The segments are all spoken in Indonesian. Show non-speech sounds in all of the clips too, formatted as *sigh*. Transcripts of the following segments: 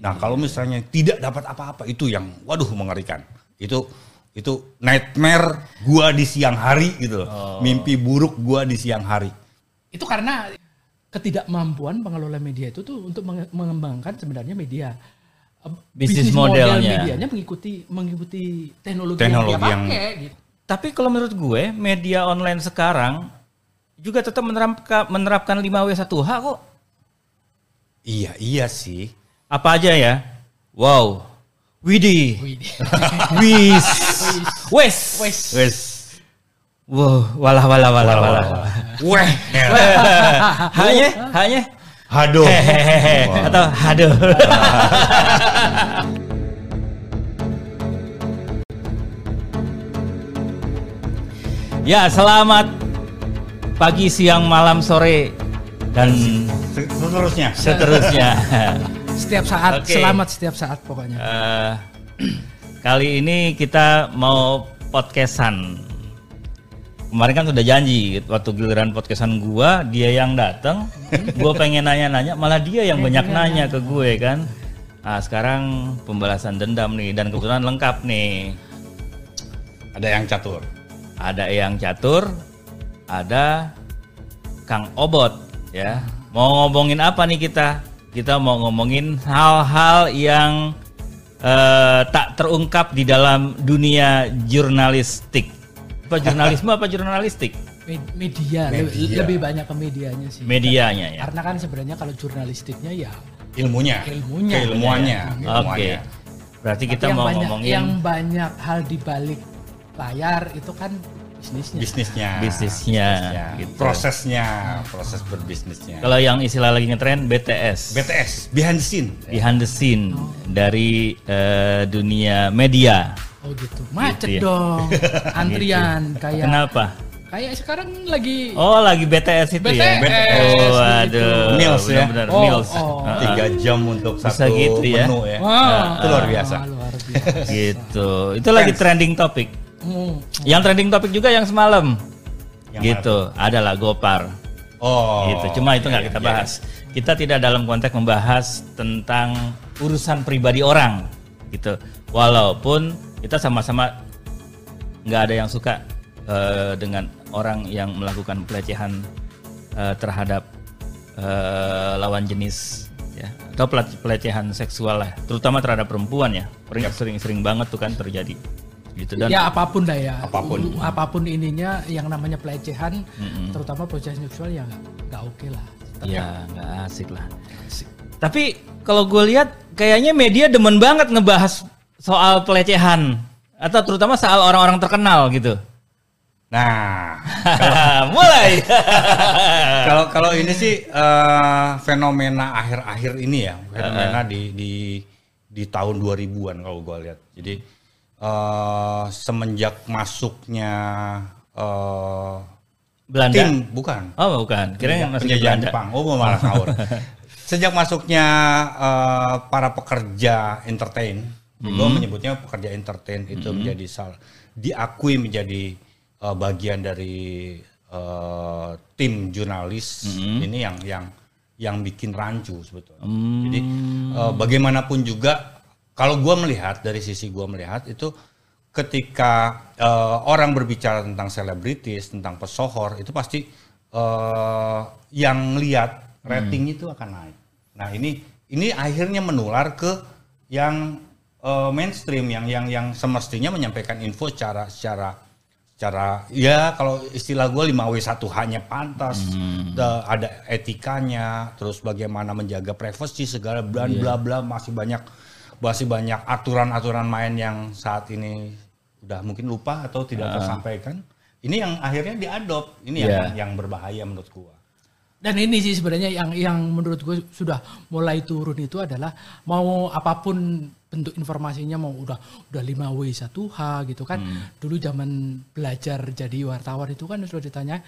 Nah, kalau misalnya tidak dapat apa-apa itu yang waduh mengerikan. Itu itu nightmare gua di siang hari gitu loh. Oh. Mimpi buruk gua di siang hari. Itu karena ketidakmampuan pengelola media itu tuh untuk menge- mengembangkan sebenarnya media Bisnis model modelnya. medianya mengikuti mengikuti teknologi, Teknologi yang dia yang- pakai gitu. Tapi kalau menurut gue media online sekarang juga tetap menerapkan menerapkan 5W1H kok. Iya, iya sih. Apa aja ya? Wow. Widih. Wih, *laughs* Wis. Wes. Wes. Wes. Wow, walah walah walah walah. *laughs* Weh. Hanya, hanya Haduh. hehehe atau haduh. *laughs* ya, selamat pagi, siang, malam, sore dan Seterusnya. seterusnya. Setiap saat Oke. selamat setiap saat pokoknya. Eh, kali ini kita mau podcastan. Kemarin kan sudah janji waktu giliran podcastan gua dia yang datang, gua pengen nanya-nanya malah dia yang banyak nanya ke gue kan. Nah, sekarang pembalasan dendam nih dan kebetulan lengkap nih. Ada yang catur. Ada yang catur, ada Kang Obot ya. Mau ngomongin apa nih kita? Kita mau ngomongin hal-hal yang eh, tak terungkap di dalam dunia jurnalistik. Apa jurnalisme apa jurnalistik? Med- Media, le- Media. lebih banyak ke medianya sih. Medianya ya. Karena kan sebenarnya kalau jurnalistiknya ya Ilmunya. Ilmunya. Keilmuannya. Oke. Ilmuannya. Berarti tapi kita yang mau banyak, ngomongin yang banyak hal di balik layar itu kan bisnisnya. Bisnisnya. Bisnisnya, gitu. Prosesnya. Proses berbisnisnya. kalau yang istilah lagi ngetren BTS. BTS. Behind the scene. behind the scene dari eh, dunia media. Oh gitu. Macet Gitu ya. dong. *laughs* Antrian kayak Kenapa? kayak sekarang lagi Oh lagi BTS itu ya? BTS, Oh gitu. aduh. Meals ya? Benar-benar Oh, meals. oh. Heeh. Tiga jam untuk Bisa satu gitu ya? menu ya. Wah, Itu luar biasa. luar biasa. Gitu. Itu lagi trending topik. Hmm. Yang trending topik juga yang semalam. Yang gitu. Adalah Gopar. Oh. gitu. Cuma itu nggak iya, kita iya. bahas. Kita tidak dalam konteks membahas tentang urusan pribadi orang. Gitu. Walaupun kita sama-sama nggak ada yang suka eh, dengan orang yang melakukan pelecehan eh, terhadap eh, lawan jenis ya atau pele- pelecehan seksual lah terutama terhadap perempuan ya Sering- sering-sering banget tuh kan terjadi gitu. Dan ya apa pun dah ya. Apa pun. Apa pun ininya yang namanya pelecehan, terutama pelecehan seksual ya nggak nggak oke lah. ya nggak asik lah. Tapi kalau gue lihat kayaknya media demen banget ngebahas soal pelecehan. Atau terutama soal orang-orang terkenal gitu. Nah, *laughs* mulai. *laughs* Kalau kalau ini sih eh, fenomena akhir-akhir ini ya, fenomena di di di tahun 2000-an kalau gua lihat. Jadi eh, semenjak masuknya eh, Belanda? tim bukan. Oh bukan. Kira yang di penjajahan Belanda. Jepang. Oh, malah ngawur. Sejak masuknya eh, para pekerja entertain, gue menyebutnya pekerja entertain itu menjadi sal diakui menjadi eh, bagian dari eh, tim jurnalis ini yang yang yang bikin rancu sebetulnya. Jadi eh, bagaimanapun juga kalau gue melihat dari sisi gue melihat itu ketika eh, orang berbicara tentang selebritis, tentang pesohor itu pasti eh, yang lihat rating itu akan naik. Nah ini ini akhirnya menular ke yang eh, mainstream yang yang yang semestinya menyampaikan info secara secara secara ya kalau istilah gue 5W1 hanya pantas da- ada etikanya terus bagaimana menjaga privasi segala bla bla bla masih banyak masih banyak aturan-aturan main yang saat ini udah mungkin lupa atau tidak tersampaikan. Ini yang akhirnya diadop ini yang Iya. yang berbahaya menurut gua. Dan ini sih sebenarnya yang yang menurut gue sudah mulai turun itu adalah mau apa pun bentuk informasinya mau udah udah 5W 1H gitu kan. Dulu zaman belajar jadi wartawan itu kan sudah ditanya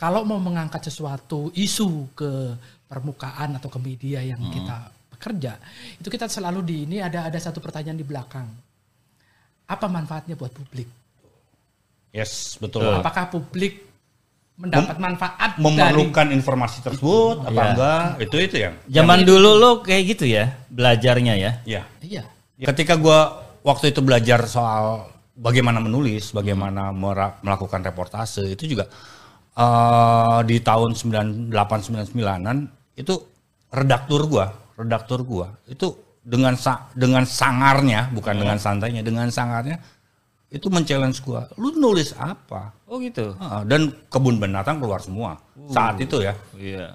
kalau mau mengangkat sesuatu isu ke permukaan atau ke media yang kita bekerja, itu kita selalu di ini ada ada satu pertanyaan di belakang. Apa manfaatnya buat publik? yes betul Apakah publik mendapat manfaat dari memerlukan informasi tersebut apa Iya. enggak itu itu yang Zaman dulu lo kayak gitu ya belajarnya ya. ya iya ketika gua waktu itu belajar soal bagaimana menulis bagaimana melakukan reportase itu juga eh, di tahun 9899an itu redaktur gua redaktur gua itu dengan sa- dengan sangarnya bukan dengan santainya dengan sangarnya itu men-challenge gua. Lu nulis apa? Oh gitu. Ah, dan kebun binatang keluar semua. Saat itu ya. Iya.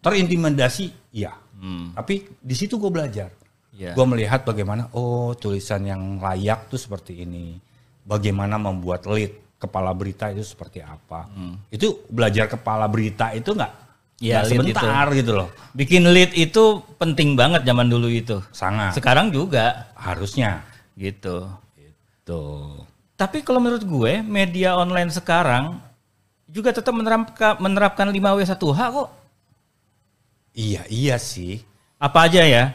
terintimidasi iya. Hmm. tapi di situ gue belajar. Iya. gue melihat bagaimana oh tulisan yang layak tuh seperti ini. Bagaimana membuat lead kepala berita itu seperti apa. Itu belajar kepala berita itu nggak Nggak lead sebentar gitu loh Bikin lead itu penting banget zaman dulu itu. sangat Sekarang juga harusnya gitu. tuh Tapi kalau menurut gue media online sekarang juga tetap menerapkan menerapkan 5W1H kok. iya iya sih Apa aja ya?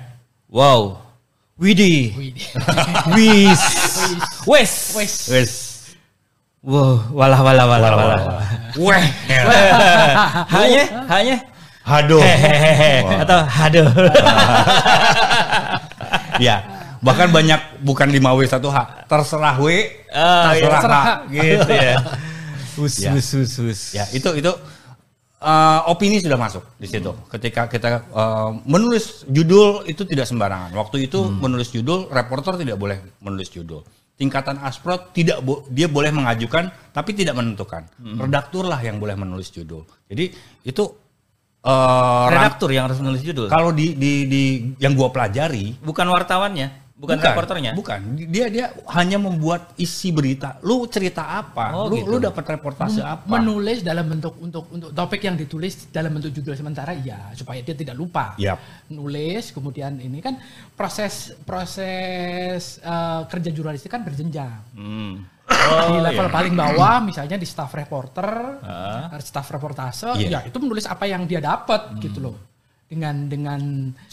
Wow. Widih. Wih, *laughs* Wis. Wes. wes wes Wow, walah walah walah walah. *laughs* weh Hanya, hanya haduh hehehe atau haduh. *laughs* ya bahkan banyak bukan 5W1H terserah W iya, terserah H terserah. gitu ya. *laughs* Hus Ya. hus hus hus. Ya itu itu eh, opini sudah masuk di situ. Ketika kita eh, menulis judul itu tidak sembarangan. Waktu itu menulis judul, reporter tidak boleh menulis judul. Tingkatan asprot tidak bo- dia boleh mengajukan tapi tidak menentukan. Redaktur lah yang boleh menulis judul. Jadi itu ran- Redaktur yang harus menulis judul. kalau di di di yang gua pelajari Bukan wartawannya, bukan, reporternya. Bukan, dia dia hanya membuat isi berita. Lu cerita apa? Oh, lu gitu. lu dapat reportase apa? menulis dalam bentuk untuk untuk topik yang ditulis dalam bentuk judul sementara ya supaya dia tidak lupa Yap. nulis kemudian ini kan proses proses eh, kerja jurnalistik kan berjenjang Hmm. di level paling bawah misalnya di staff reporter Ah. staff reportase Iya. ya itu menulis apa yang dia dapat gitu loh dengan dengan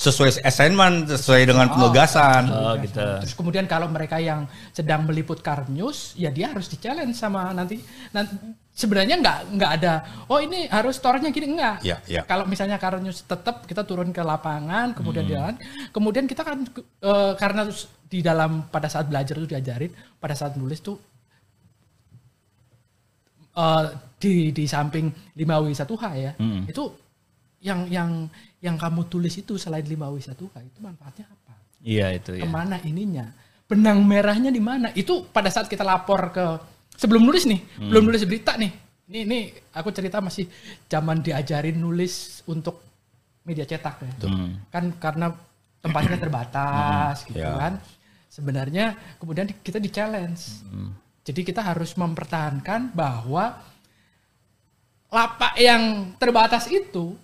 sesuai assignment, sesuai dengan penugasan. Oh gitu. Terus kemudian kalau mereka yang sedang meliput car news, ya dia harus di challenge sama nanti. nanti sebenarnya nggak nggak ada. Oh ini harus storenya gini enggak. Ya, ya. Kalau misalnya car news tetap kita turun ke lapangan, kemudian Hmm. jalan, kemudian kita kan eh, karena di dalam pada saat belajar itu diajarin, pada saat nulis tuh eh, di di samping 5W1H ya, Hmm. itu yang yang yang kamu tulis itu selain 5W1H itu manfaatnya apa? Iya itu ya. ke mana ininya benang merahnya di mana itu pada saat kita lapor ke sebelum nulis nih Hmm. belum nulis berita nih ini ini aku cerita masih zaman diajarin nulis untuk media cetak ya Hmm. kan karena tempatnya terbatas gitu ya. kan sebenarnya kemudian di- kita di challenge Hmm. jadi kita harus mempertahankan bahwa lapak yang terbatas itu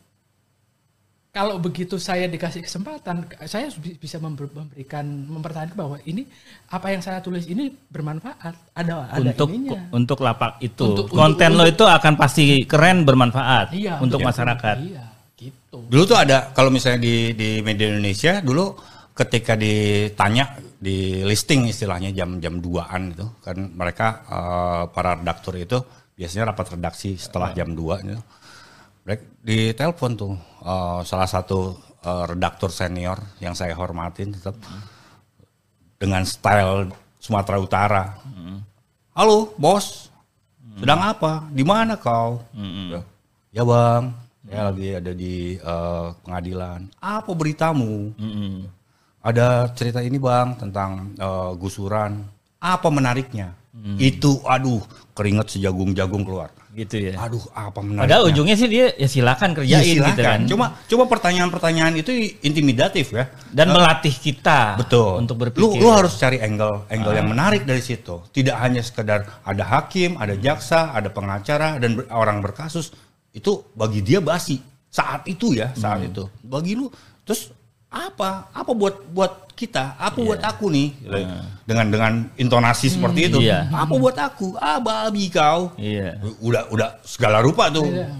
kalau begitu saya dikasih kesempatan, saya bi- bisa member- memberikan mempertahankan bahwa ini apa yang saya tulis ini bermanfaat. Ada ada untuk ininya. untuk lapak itu Untuk- konten untuk- lo itu akan pasti keren bermanfaat Iya, untuk betul. masyarakat. Iya, gitu. Dulu tuh ada kalau misalnya di di media Indonesia dulu ketika ditanya di listing istilahnya jam-jam 2-an itu kan mereka eh, para redaktur itu biasanya rapat redaksi setelah jam 2 gitu. Di telepon tuh eh, salah satu eh, redaktur senior yang saya hormatin tetap dengan style Sumatera Utara. Halo, bos. Sedang apa? Di mana kau? Ya, Ya, Bang. Saya lagi ada di eh, pengadilan. Apa beritamu? Mm-mm. Ada cerita ini, Bang, tentang eh, gusuran. Apa menariknya? Itu aduh, keringet sejagung-jagung keluar. Gitu ya. Aduh, apa menariknya? Padahal ujungnya sih dia ya silakan Ya, kerjain gitu kan. Cuma coba pertanyaan-pertanyaan itu intimidatif ya. Dan melatih kita Betul. untuk berpikir. Lu, lu harus cari angle angle yang menarik dari situ. Tidak hanya sekedar ada hakim, ada jaksa, ada pengacara dan ber- orang berkasus. Itu bagi dia basi saat itu ya, saat itu. Bagi lu terus apa? Apa buat buat kita? Apa buat aku nih? Dengan dengan intonasi seperti itu. Iya. Apa buat aku? Ah, babi kau. Iya. Udah udah segala rupa tuh. Iya.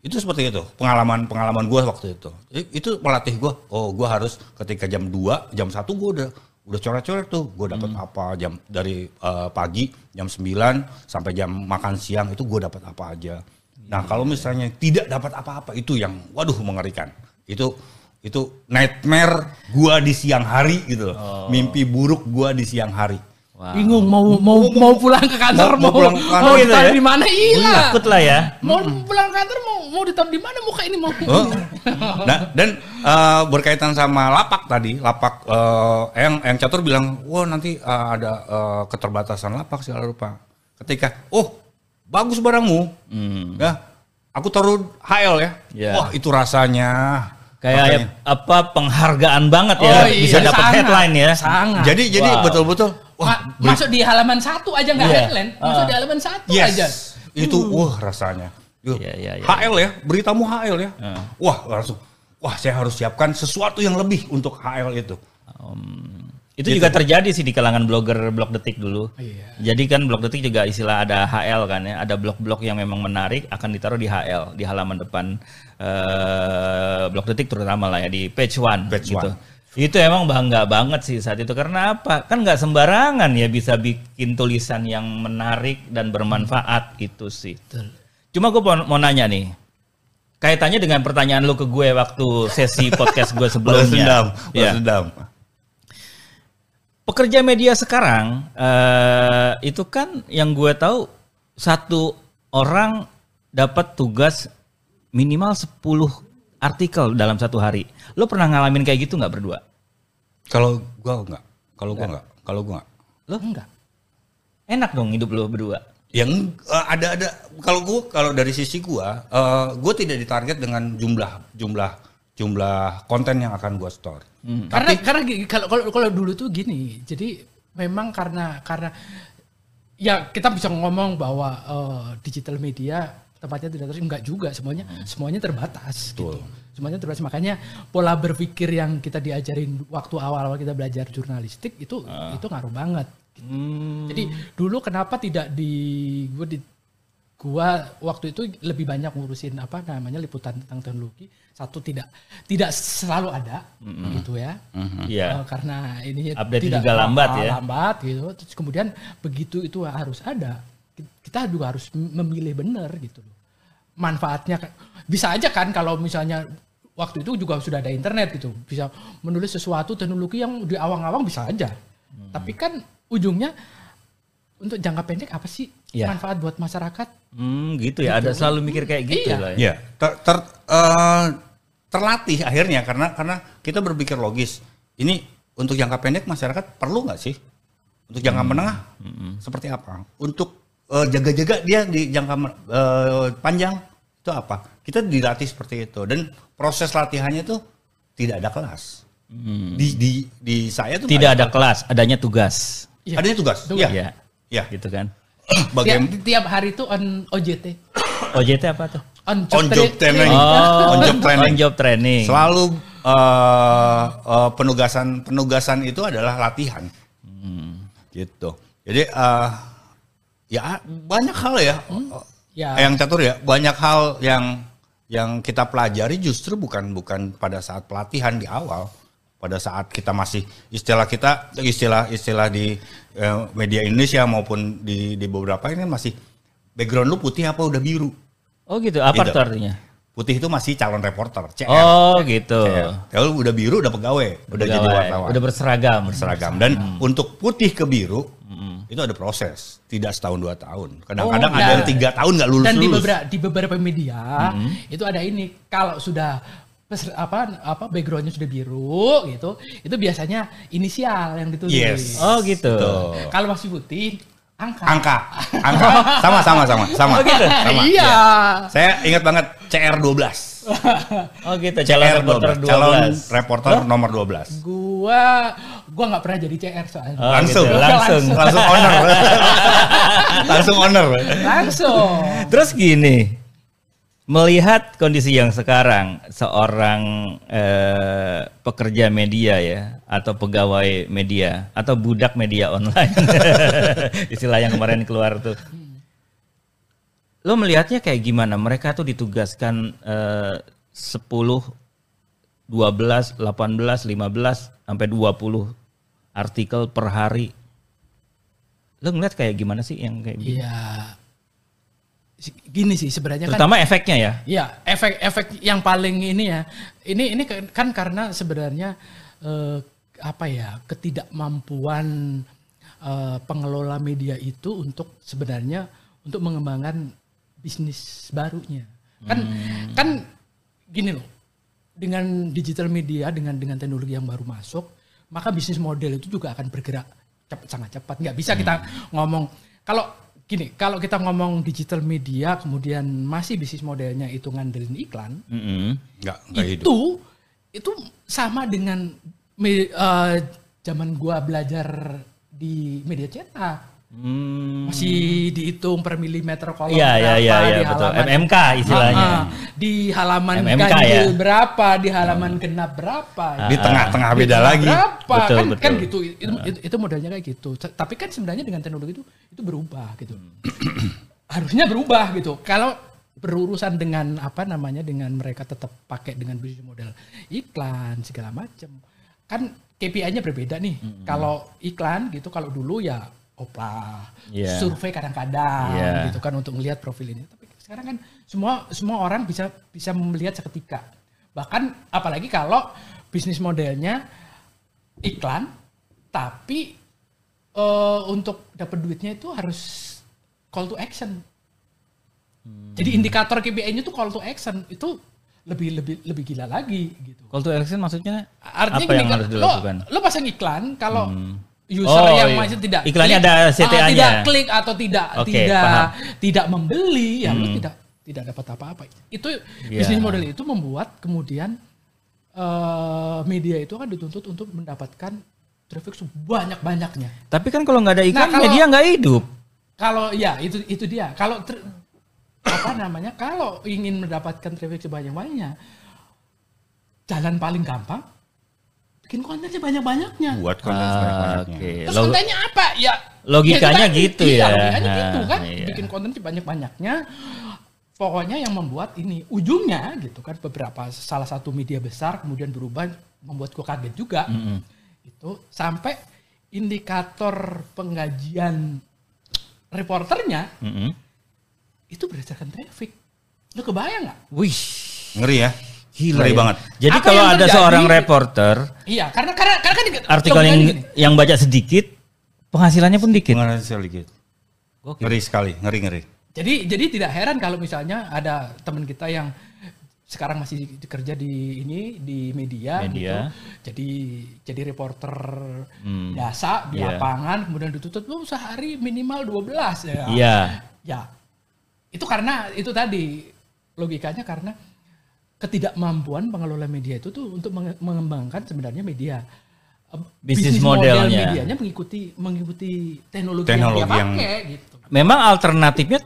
Itu seperti itu pengalaman pengalaman gue waktu itu. Itu melatih gue. Oh gue harus ketika jam 2 jam 1 gue udah udah coret-coret tuh. Gue dapat apa jam dari eh, pagi jam 9 sampai jam makan siang itu gue dapat apa aja. Nah, kalau misalnya tidak dapat apa-apa itu yang waduh mengerikan. Itu itu nightmare gua di siang hari gitu loh. Mimpi buruk gua di siang hari. Wow. Bingung mau mau mau pulang ke kantor Mau- mau mau pulang ke kantor mau gitu ditaruh ya? di mana iya. Takut lah ya. Mau pulang ke kantor mau mau ditaruh di mana muka ini mau. Oh. Nah, dan eh, berkaitan sama lapak tadi, lapak eh, yang yang catur bilang, wah nanti eh, ada eh, keterbatasan lapak segala rupa. Ketika, oh bagus barangmu, Hmm. ya, aku taruh HL ya, Ya. wah itu rasanya. Kayak Makanya. apa penghargaan banget ya Oh, bisa iya, dapat sangat, headline ya. Sangat. Jadi jadi betul-betul, Ma- wah beri- masuk di halaman satu aja nggak Iya. headline, masuk Ah. di halaman satu yes, aja. itu wah rasanya. Yuh, Iya, iya, iya. HL ya, beritamu HL ya, Ah. wah langsung, wah saya harus siapkan sesuatu yang lebih untuk HL itu. Itu juga terjadi sih di kalangan blogger blog detik dulu. Iya. Jadi kan blog detik juga istilah ada HL kan ya, ada blog-blog yang memang menarik akan ditaruh di HL di halaman depan eh blog detik terutama lah ya di page one Page gitu. one. Itu emang bangga banget sih saat itu karena apa? Kan nggak sembarangan ya bisa bikin tulisan yang menarik dan bermanfaat itu sih. Cuma gue mau, mau nanya nih, kaitannya dengan pertanyaan lu ke gue waktu sesi *laughs* podcast gue Balas sebelumnya. dendam, balas Ya. dendam. Pekerja media sekarang eh, itu kan yang gue tahu satu orang dapat tugas minimal 10 artikel dalam satu hari. Lo pernah ngalamin kayak gitu nggak berdua? Kalau gua enggak, kalau gua enggak, kalau gua enggak. Lo enggak. Enak dong hidup lo berdua. Yang eh, ada ada kalau gua kalau dari sisi gua, eh, gua tidak ditarget dengan jumlah jumlah jumlah konten yang akan gua store. Karena karena gini, kalau kalau kalau dulu tuh gini, jadi memang karena karena ya kita bisa ngomong bahwa eh, digital media tempatnya tidak terus enggak juga semuanya semuanya terbatas gitu. Semuanya terbatas makanya pola berpikir yang kita diajarin waktu awal-awal kita belajar jurnalistik itu itu ngaruh banget. gitu. Jadi dulu kenapa tidak di gue di gua waktu itu lebih banyak ngurusin apa namanya liputan tentang teknologi satu tidak tidak selalu ada gitu ya Iya. Eh, karena ini Update juga lambat ya. lambat gitu terus kemudian begitu itu harus ada kita juga harus memilih benar gitu loh manfaatnya kan- bisa aja kan kalau misalnya waktu itu juga sudah ada internet gitu bisa menulis sesuatu teknologi yang di awang-awang bisa aja Hmm. tapi kan ujungnya untuk jangka pendek apa sih Iya. manfaat buat masyarakat Hmm, gitu ya. Ada selalu mikir kayak gitu Iya. lah ya. Ya, ter, ter- eh, terlatih akhirnya karena karena kita berpikir logis. Ini untuk jangka pendek masyarakat perlu nggak sih? Untuk jangka menengah seperti apa? Untuk eh, jaga-jaga dia di jangka eh, panjang itu apa? Kita dilatih seperti itu dan proses latihannya tuh tidak ada kelas. Di, di di saya tuh Tidak ada kelas, adanya tugas. Iya. Adanya tugas. Tugas. Iya. Ya. Ya. Gitu kan. tiap, Bagaimana tiap hari itu on OJT OJT apa tuh? On On job tra- training. Oh, On job training. On job training. Selalu eh, eh, penugasan penugasan itu adalah latihan. Gitu. Jadi eh, ya banyak hal ya. ya Yang catur ya, banyak hal yang yang kita pelajari justru bukan bukan pada saat pelatihan di awal, pada saat kita masih istilah kita istilah istilah di eh, media Indonesia maupun di di beberapa ini masih background lu putih apa udah biru. Oh gitu. Apa Gitu. artinya? Putih itu masih calon reporter, CR. Oh gitu. Kalau udah biru udah pegawai, udah jadi wartawan. Udah berseragam. berseragam. Dan untuk putih ke biru itu ada proses, tidak setahun dua tahun. Kadang-kadang Oh, ada yang tiga tahun nggak lulus dan di beberapa di beberapa media itu ada ini kalau sudah apa apa backgroundnya sudah biru gitu itu biasanya inisial yang ditulis Yes. Oh gitu. Kalau masih putih angka Angka, angka, sama sama sama sama. Oh, gitu? Sama, iya Saya ingat banget CR 12 *laughs* Oh gitu. Calon CR reporter 12 Calon 12. reporter nomor 12 gua gua nggak pernah jadi CR soalnya Oh, Langsung. gitu. Langsung. Langsung owner. *laughs* Langsung owner. langsung Terus gini, melihat kondisi yang sekarang seorang eh, pekerja media ya atau pegawai media atau budak media online. *laughs* Istilah yang kemarin keluar tuh. Lo melihatnya kayak gimana? Mereka tuh ditugaskan eh, 10 12 18 15 sampai 20 artikel per hari. Lo ngeliat kayak gimana sih yang kayak gitu? Iya. Gini sih sebenarnya kan Terutama efeknya ya. Ya, efek-efek yang paling ini ya, ini ini kan- karena sebenarnya eh, apa ya ketidakmampuan eh, pengelola media itu untuk sebenarnya untuk mengembangkan bisnis barunya. Kan kan gini loh, dengan digital media dengan dengan teknologi yang baru masuk, maka bisnis model itu juga akan bergerak cepat sangat cepat. Nggak bisa kita ngomong kalau gini, kalau kita ngomong digital media kemudian masih bisnis modelnya itu ngandelin iklan, Mm-mm. Nggak, nggak hidup. itu itu sama dengan me- eh, zaman gua belajar di media cetak. Hmm. Masih dihitung per milimeter kolom Iya, iya, iya, berapa, iya, di betul. halaman- MMK istilahnya. Ah, ah. di halaman MMK ganjil ya. berapa, di halaman genap berapa. Di Ah, tengah-tengah Di beda tengah lagi. Berapa Betul, kan, betul. kan gitu. Itu, itu, itu modelnya kayak gitu. Tapi kan sebenarnya dengan teknologi itu itu berubah gitu. *clears throat* Harusnya berubah gitu. Kalau berurusan dengan apa namanya dengan mereka tetap pakai dengan bisnis model iklan segala macam. Kan KPI-nya berbeda nih. Kalau iklan gitu kalau dulu ya oplah, Iya. survei kadang-kadang Iya. gitu kan untuk melihat profil ini. Tapi sekarang kan semua semua orang bisa bisa melihat seketika. Bahkan apalagi kalau bisnis modelnya iklan, tapi eh, untuk dapat duitnya itu harus call to action. Jadi indikator KPI-nya tuh call to action itu lebih lebih lebih gila lagi gitu. Call to action maksudnya Artinya apa yang harus lo, dilakukan? lo pasang iklan kalau user Oh, yang iya. masih tidak Iklannya klik, ada ah, CTA-nya. tidak klik atau tidak Oke, tidak paham. tidak membeli ya lo tidak tidak dapat apa-apa. Itu Iya. bisnis model itu membuat kemudian eh, media itu akan dituntut untuk mendapatkan traffic sebanyak-banyaknya. Tapi kan kalau nggak ada iklan Nah, kalau- media nggak hidup. Kalau ya itu itu dia. Kalau ter- apa namanya? Kalau ingin mendapatkan traffic sebanyak-banyaknya, jalan paling gampang bikin konten sebanyak-banyaknya. Buat konten Ah, sebanyak-banyaknya. Oke. Terus kontennya apa? Ya Logikanya ya gitu Iya, ya. Logikanya gitu Nah, kan. iya. Bikin konten sebanyak-banyaknya. Pokoknya yang membuat ini ujungnya gitu kan beberapa salah satu media besar kemudian berubah membuat gua kaget juga. Itu sampai indikator penggajian reporternya Mm-mm. itu berdasarkan traffic. Lu kebayang nggak? Wih, Ngeri ya. Gila Ngeri ya. banget. Jadi Apa kalau ada terjadi? seorang reporter Iya, karena karena karena kan artikel yang gini. yang baca sedikit, penghasilannya pun dikit. Ngeri sedikit. Gokil. Ngeri sekali, ngeri-ngeri. Jadi jadi tidak heran kalau misalnya ada teman kita yang sekarang masih kerja di ini di media, Media. gitu. Jadi jadi reporter Hmm. biasa di Iya. lapangan kemudian dituntut lu sehari minimal 12 ya. Iya. Ya. Itu karena itu tadi logikanya karena ketidakmampuan pengelola media itu tuh untuk menge- mengembangkan sebenarnya media Bisnis model modelnya. medianya mengikuti mengikuti teknologi, Teknologi yang dia yang- gitu. Memang alternatifnya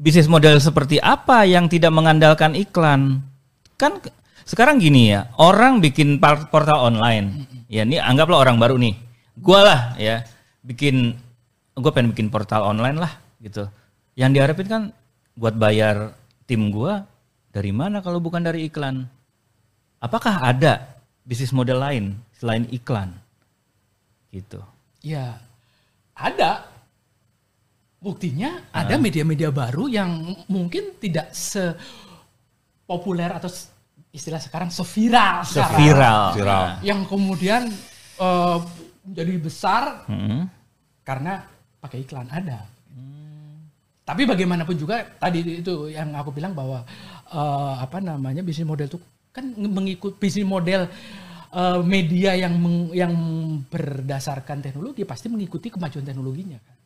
bisnis model seperti apa yang tidak mengandalkan iklan? Kan sekarang gini ya, orang bikin portal online. Ya ini anggaplah orang baru nih. Gua lah ya bikin gue pengen bikin portal online lah gitu. Yang diharapin kan buat bayar tim gua dari mana kalau bukan dari iklan? Apakah ada bisnis model lain selain iklan? Gitu. Ya, ada. Buktinya ada media-media baru yang mungkin tidak sepopuler atau istilah sekarang seviral sekarang. Seviral. Viral. Yang kemudian eh, menjadi besar Mm-mm. karena pakai iklan ada. Tapi bagaimanapun juga tadi itu yang aku bilang bahwa eh, apa namanya bisnis model itu kan mengikut bisnis model eh, media yang meng- yang berdasarkan teknologi pasti mengikuti kemajuan teknologinya kan.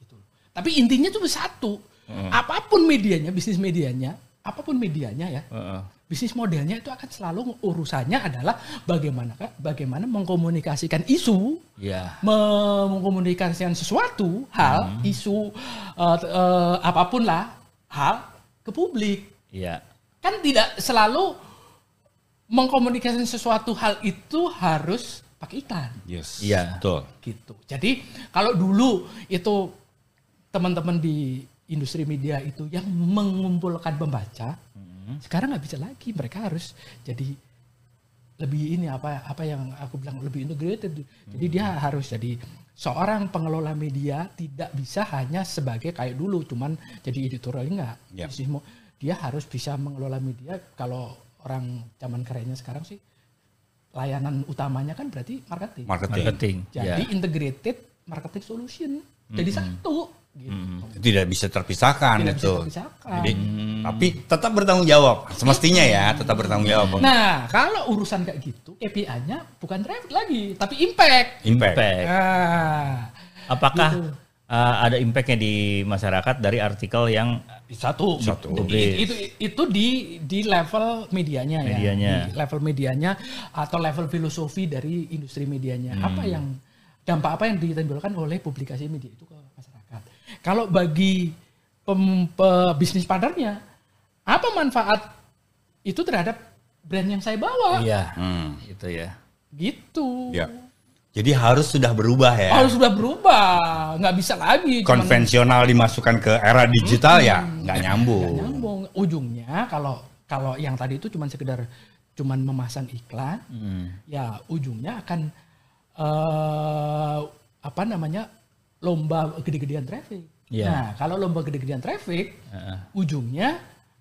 Gitu. Tapi intinya cuma satu. Apa pun medianya, bisnis medianya, apa pun medianya ya, Heeh. bisnis modelnya itu akan selalu urusannya adalah bagaimana bagaimana mengkomunikasikan isu Ya. me- mengkomunikasikan sesuatu hal isu eh, eh, apa pun lah hal ke publik Iya. kan tidak selalu mengkomunikasikan sesuatu hal itu harus pakai iklan Yes. Iya. Betul. gitu jadi kalau dulu itu teman-teman di industri media itu yang mengumpulkan pembaca sekarang nggak bisa lagi mereka harus jadi lebih ini apa apa yang aku bilang lebih integrated jadi dia harus jadi seorang pengelola media tidak bisa hanya sebagai kayak dulu cuman jadi editorial enggak. Yap. Dia harus bisa mengelola media kalau orang zaman kerennya sekarang sih layanan utamanya kan berarti marketing. Marketing. Marketing. Jadi ya. integrated marketing solution. Jadi satu gitu. Tidak bisa terpisahkan Tidak bisa itu. terpisahkan. Jadi tapi tetap bertanggung jawab. Semestinya ya, tetap bertanggung jawab. Nah, kalau urusan kayak gitu, KPI-nya bukan traffic lagi, tapi impact. Impact. Impact. Nah, Apakah Gitu. uh, ada impactnya di masyarakat dari artikel yang satu, Satu. I- Itu itu di di level medianya, Medianya. ya, di level medianya atau level filosofi dari industri medianya. Apa yang dampak apa yang ditimbulkan oleh publikasi media itu ke masyarakat? Kalau bagi pem, pe- bisnis partnernya, apa manfaat itu terhadap brand yang saya bawa? iya Hmm. itu ya. Gitu. Ya. Jadi harus sudah berubah ya. Harus sudah berubah, nggak bisa lagi. cuman- Konvensional dimasukkan ke era digital ya nggak nyambung. Nggak nyambung. Ujungnya kalau kalau yang tadi itu cuma sekedar cuman memasang iklan, ya ujungnya akan eh apa namanya lomba gede-gedean traffic. Iya. Nah kalau lomba gede-gedean traffic, Heeh. ujungnya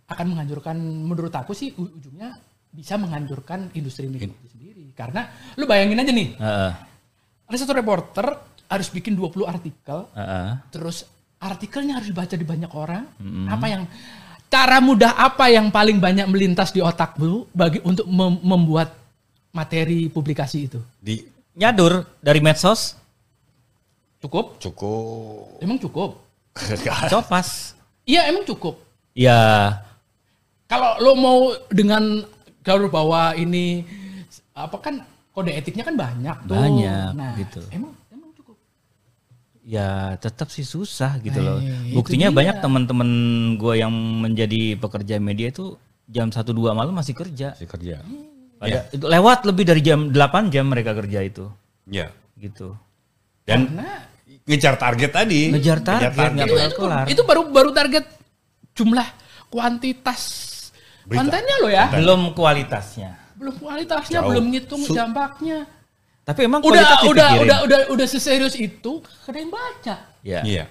akan menghancurkan menurut aku sih ujungnya bisa menghancurkan industri itu sendiri. Karena lu bayangin aja nih, Heeh. Ada satu reporter harus bikin 20 artikel, Heeh. terus artikelnya harus dibaca di banyak orang. Apa yang cara mudah apa yang paling banyak melintas di otakmu bagi untuk mem- membuat materi publikasi itu? Di Nyadur dari medsos, Cukup? cukup. Emang cukup? *laughs* copas. Iya, emang cukup. Ya, Kalau lo mau dengan garis bahwa ini apa kan kode etiknya kan banyak tuh. Banyak, Nah, gitu. Emang emang cukup. ya tetap sih susah gitu Nah, loh. itu Buktinya dia. banyak teman-teman gue yang menjadi pekerja media itu jam 1 2 malam masih kerja. Si kerja. Pada, itu lewat lebih dari jam 8 jam mereka kerja itu Ya. gitu. Dan Karena ngejar target tadi. Ngejar target, nggak itu, kelar itu, kelar. itu baru baru target jumlah kuantitas Berita. kontennya lo ya. Belum kualitasnya. Belum kualitasnya, Jauh. belum ngitung Su- dampaknya. Tapi emang Udah kualitas udah dipikirin. udah udah udah seserius itu ada yang baca. Ya. Iya.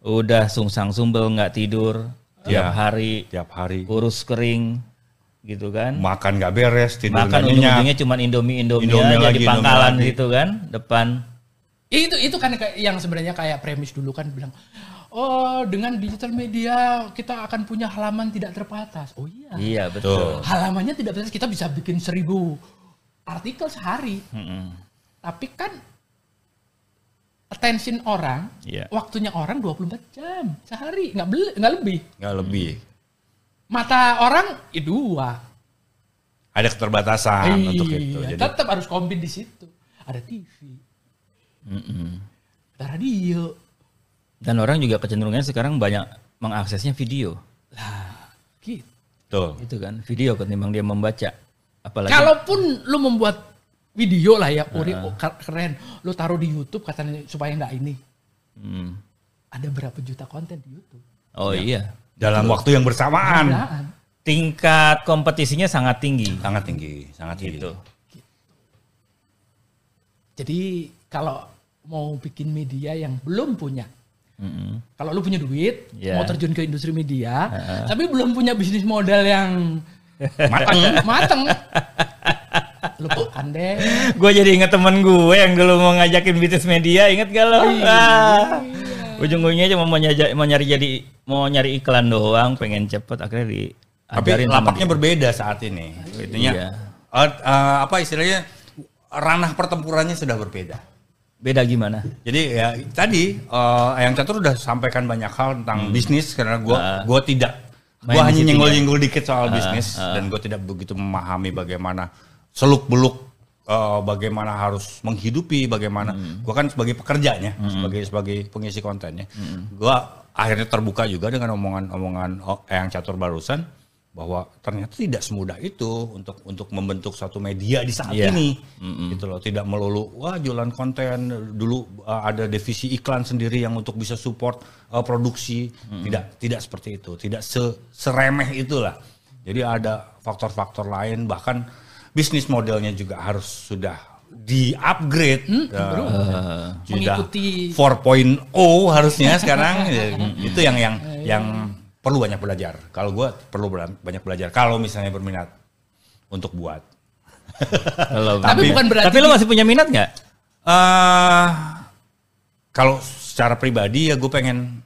Udah sungsang sumbel nggak tidur tiap Ya. hari Tiap hari kurus kering gitu kan. makan nggak beres, tidur Makan ujung-ujungnya cuma Indomie Indomie, Indomie aja lagi, di Indomie pangkalan lagi. gitu kan depan. Ya, itu itu kan kayak yang sebenarnya kayak premis dulu kan bilang oh dengan digital media kita akan punya halaman tidak terbatas. Oh iya. Iya betul. Halamannya tidak terbatas kita bisa bikin seribu artikel sehari. Mm-mm. Tapi kan attention orang, Iya. waktunya orang 24 jam sehari, nggak beli, nggak lebih. Nggak lebih. Mata orang ya dua. Ada keterbatasan untuk itu. Iya, Jadi tetap harus kompet di situ. Ada TV, Mm-mm. ada radio. Dan orang juga kecenderungannya sekarang banyak mengaksesnya video, Lah, gitu. betul. itu kan video ketimbang dia membaca. Apalagi Kalaupun lu membuat video lah ya, oh, ke- keren. Lu taruh di YouTube katanya supaya nggak ini. Hmm. Ada berapa juta konten di YouTube? Oh iya, Dalam waktu yang bersamaan. Tingkat kompetisinya sangat tinggi. Sangat tinggi, sangat tinggi. Gitu. Jadi kalau mau bikin media yang belum punya Mm-mm. kalau lu punya duit, Iya. mau terjun ke industri media, tapi belum punya bisnis modal yang Matang. mateng, *laughs* lupakan deh. Gue jadi inget temen gue yang dulu mau ngajakin bisnis media, inget gak lo? Iya. Ah. Ujung-ujungnya cuma mau, nyaja- mau nyari jadi mau nyari iklan doang, pengen cepet akhirnya di Tapi lapaknya berbeda saat ini. Itunya Iya. eh, eh, apa istilahnya ranah pertempurannya sudah berbeda. Beda gimana? Jadi ya tadi eh, yang catur udah sampaikan banyak hal tentang bisnis karena gua gua tidak Hmm. Main gua di hanya situ nyenggol-nyenggol dikit soal bisnis dan gua tidak begitu memahami bagaimana seluk beluk eh, bagaimana harus menghidupi bagaimana Hmm. gua kan sebagai pekerjanya sebagai sebagai pengisi kontennya. Gua akhirnya terbuka juga dengan omongan-omongan oh, yang catur barusan bahwa ternyata tidak semudah itu untuk untuk membentuk satu media di saat Iya. ini. Gitu loh tidak melulu wah jualan konten dulu uh, ada divisi iklan sendiri yang untuk bisa support uh, produksi. Tidak tidak seperti itu tidak se seremeh itulah. Jadi ada faktor-faktor lain bahkan bisnis modelnya juga harus sudah di upgrade Hmm, Ya, bro. sudah Mengikuti 4.0 harusnya sekarang. *laughs* Itu yang yang yang perlu banyak belajar. Kalau gue perlu banyak belajar. Kalau misalnya berminat untuk buat. *laughs* Tapi bukan berarti Tapi lo masih punya minat nggak? eh kalau secara pribadi ya gue pengen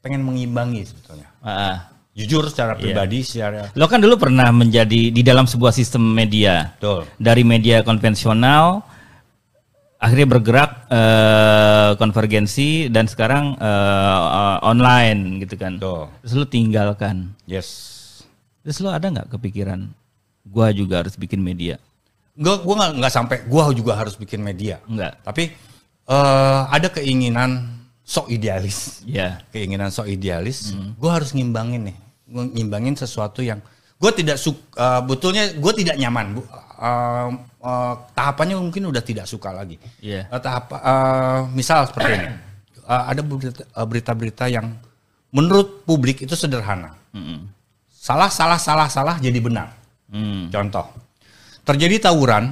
pengen mengimbangi sebetulnya. Ah, jujur secara Iya. pribadi secara Lo kan dulu pernah menjadi di dalam sebuah sistem media. betul. Dari media konvensional akhirnya bergerak eh, konvergensi dan sekarang eh, eh, online gitu kan. betul Terus lo tinggalkan. yes Terus lo ada nggak kepikiran gua juga harus bikin media? gue gue nggak nggak sampai gue juga harus bikin media Enggak. tapi eh ada keinginan sok idealis Ya. keinginan sok idealis Hmm. gue harus ngimbangin nih gue ngimbangin sesuatu yang gue tidak suka betulnya gue tidak nyaman bu Eh, eh, tahapannya mungkin udah tidak suka lagi Iya. Eh, tahap eh, misal seperti ini Eh, ada berita- berita-berita yang menurut publik itu sederhana Mm-mm. salah salah salah salah jadi benar Hmm. Contoh, terjadi tawuran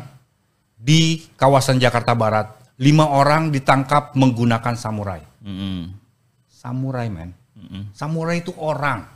di kawasan Jakarta Barat. Lima orang ditangkap menggunakan samurai. Mm-mm. Samurai, men. Mm-mm. Samurai itu orang,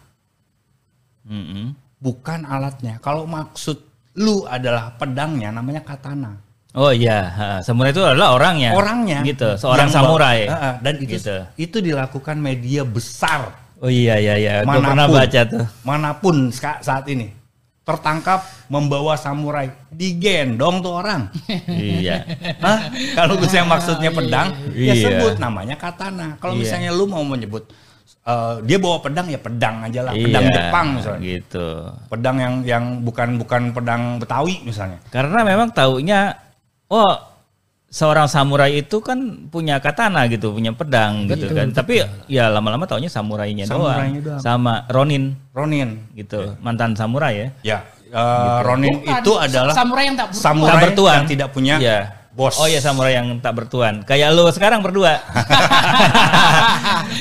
Mm-mm. bukan alatnya. Kalau maksud lu adalah pedangnya, namanya katana. Oh iya, samurai itu adalah orangnya. Orangnya. Gitu, seorang Yang samurai. Ah, dan itu Gitu. itu dilakukan media besar Oh iya iya iya, mana pun, pernah baca tuh. mana pun saat ini. Tertangkap membawa samurai, digendong tuh orang. iya. *laughs* Hah? Kalau misalnya maksudnya pedang, ya Iya. sebut namanya katana. Kalau Iya. misalnya lu mau menyebut eh, dia bawa pedang ya pedang aja lah, pedang Iya, Jepang misalnya. Gitu. Pedang yang yang bukan bukan pedang Betawi misalnya. Karena memang taunya, oh seorang samurai itu kan punya katana gitu, punya pedang gitu kan. Tapi ya lama-lama taunya samurainya Samurainya doang. doang. Sama Ronin Ronin. gitu, mantan samurai ya. Ya, eh, Ronin Bukan, itu adalah samurai yang tak bertuan. samurai Tak bertuan. yang tidak punya Iya. Bos. Oh ya samurai yang tak bertuan. Kayak lu sekarang berdua. *laughs*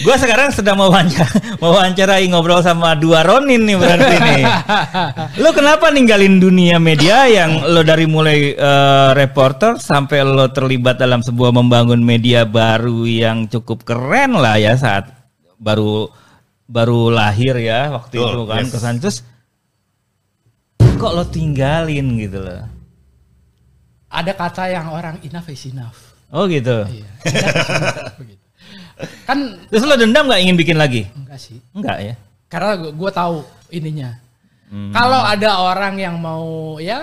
Gua sekarang sedang mewawancara, mewawancarai ngobrol sama dua Ronin nih berarti nih. Lu kenapa ninggalin dunia media yang lo dari mulai eh, reporter sampai lo terlibat dalam sebuah membangun media baru yang cukup keren lah ya saat baru baru lahir ya waktu Betul, itu kan yes. kesan terus kok lo tinggalin gitu loh. Ada kata yang orang enough is enough. Oh gitu. Iya. enough. Kan Terus lo dendam nggak ingin bikin lagi? enggak sih. Enggak ya. Karena gue tahu ininya. Hmm. Kalau ada orang yang mau ya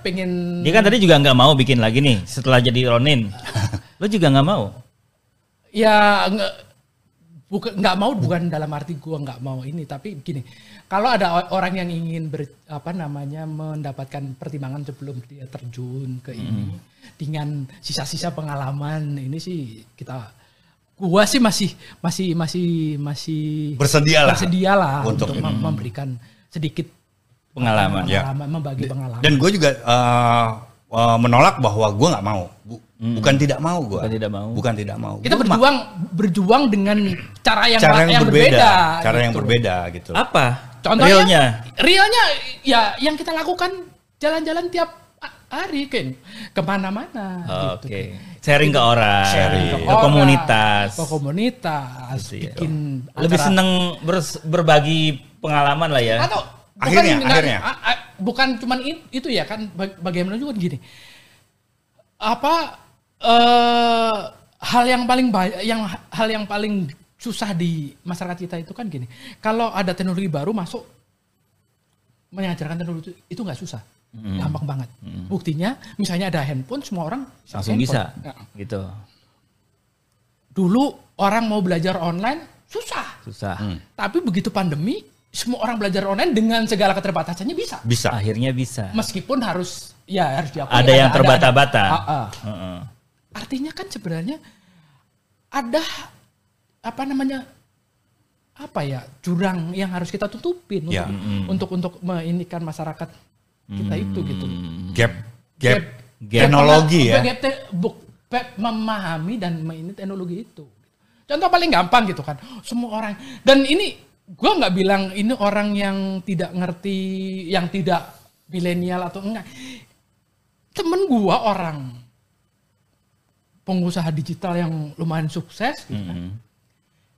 pengen Dia kan tadi juga nggak mau bikin lagi nih setelah jadi Ronin. *laughs* lo juga nggak mau. ya nggak bukan nggak mau bukan dalam arti gua nggak mau ini tapi gini kalau ada orang yang ingin ber, apa namanya mendapatkan pertimbangan sebelum dia terjun ke ini dengan sisa-sisa pengalaman ini sih kita gua sih masih masih masih masih Bersedialah bersedialah untuk untuk, mem- memberikan sedikit Pengalaman. Ya. pengalaman membagi pengalaman Dan gue juga eh, menolak bahwa gue nggak mau. Bu- Bukan tidak mau gue. Bukan tidak mau. Bukan tidak mau. kita Gua ma- berjuang berjuang dengan cara yang cara yang, yang berbeda, cara yang gitu. berbeda gitu. Apa? Contohnya, Realnya. realnya ya yang kita lakukan jalan-jalan tiap hari kan ke mana-mana. Oke. gitu. Sharing ke orang. Sharing ke, orang, komunitas. Ke komunitas, Gitu ya. bikin Lebih seneng bers- berbagi pengalaman lah ya. atau Akhirnya, bukan, akhirnya. bukan cuman itu ya kan bag- bagaimana juga gini. Apa eh hal yang paling banyak yang hal yang paling susah di masyarakat kita itu kan gini. Kalau ada teknologi baru masuk mengajarkan teknologi itu, itu nggak susah. Gampang banget. Buktinya misalnya ada handphone semua orang Langsung handphone. bisa. Ya. Gitu. Dulu orang mau belajar online susah. Susah. Tapi begitu pandemi semua orang belajar online dengan segala keterbatasannya bisa. Bisa. Akhirnya bisa. Meskipun harus ya harus diakui Ada yang terbata-bata. Ah. Heeh. Artinya kan sebenarnya ada apa namanya apa ya jurang yang harus kita tutupin Ya. untuk untuk untuk meinikan masyarakat kita itu gitu. Gap, gap, Gap. teknologi ya. Gap te- buk- gap memahami dan ini teknologi itu. Contoh paling gampang gitu kan. Semua orang dan ini gua nggak bilang ini orang yang tidak ngerti, yang tidak milenial atau enggak. Temen gua orang pengusaha digital yang lumayan sukses gitu kan,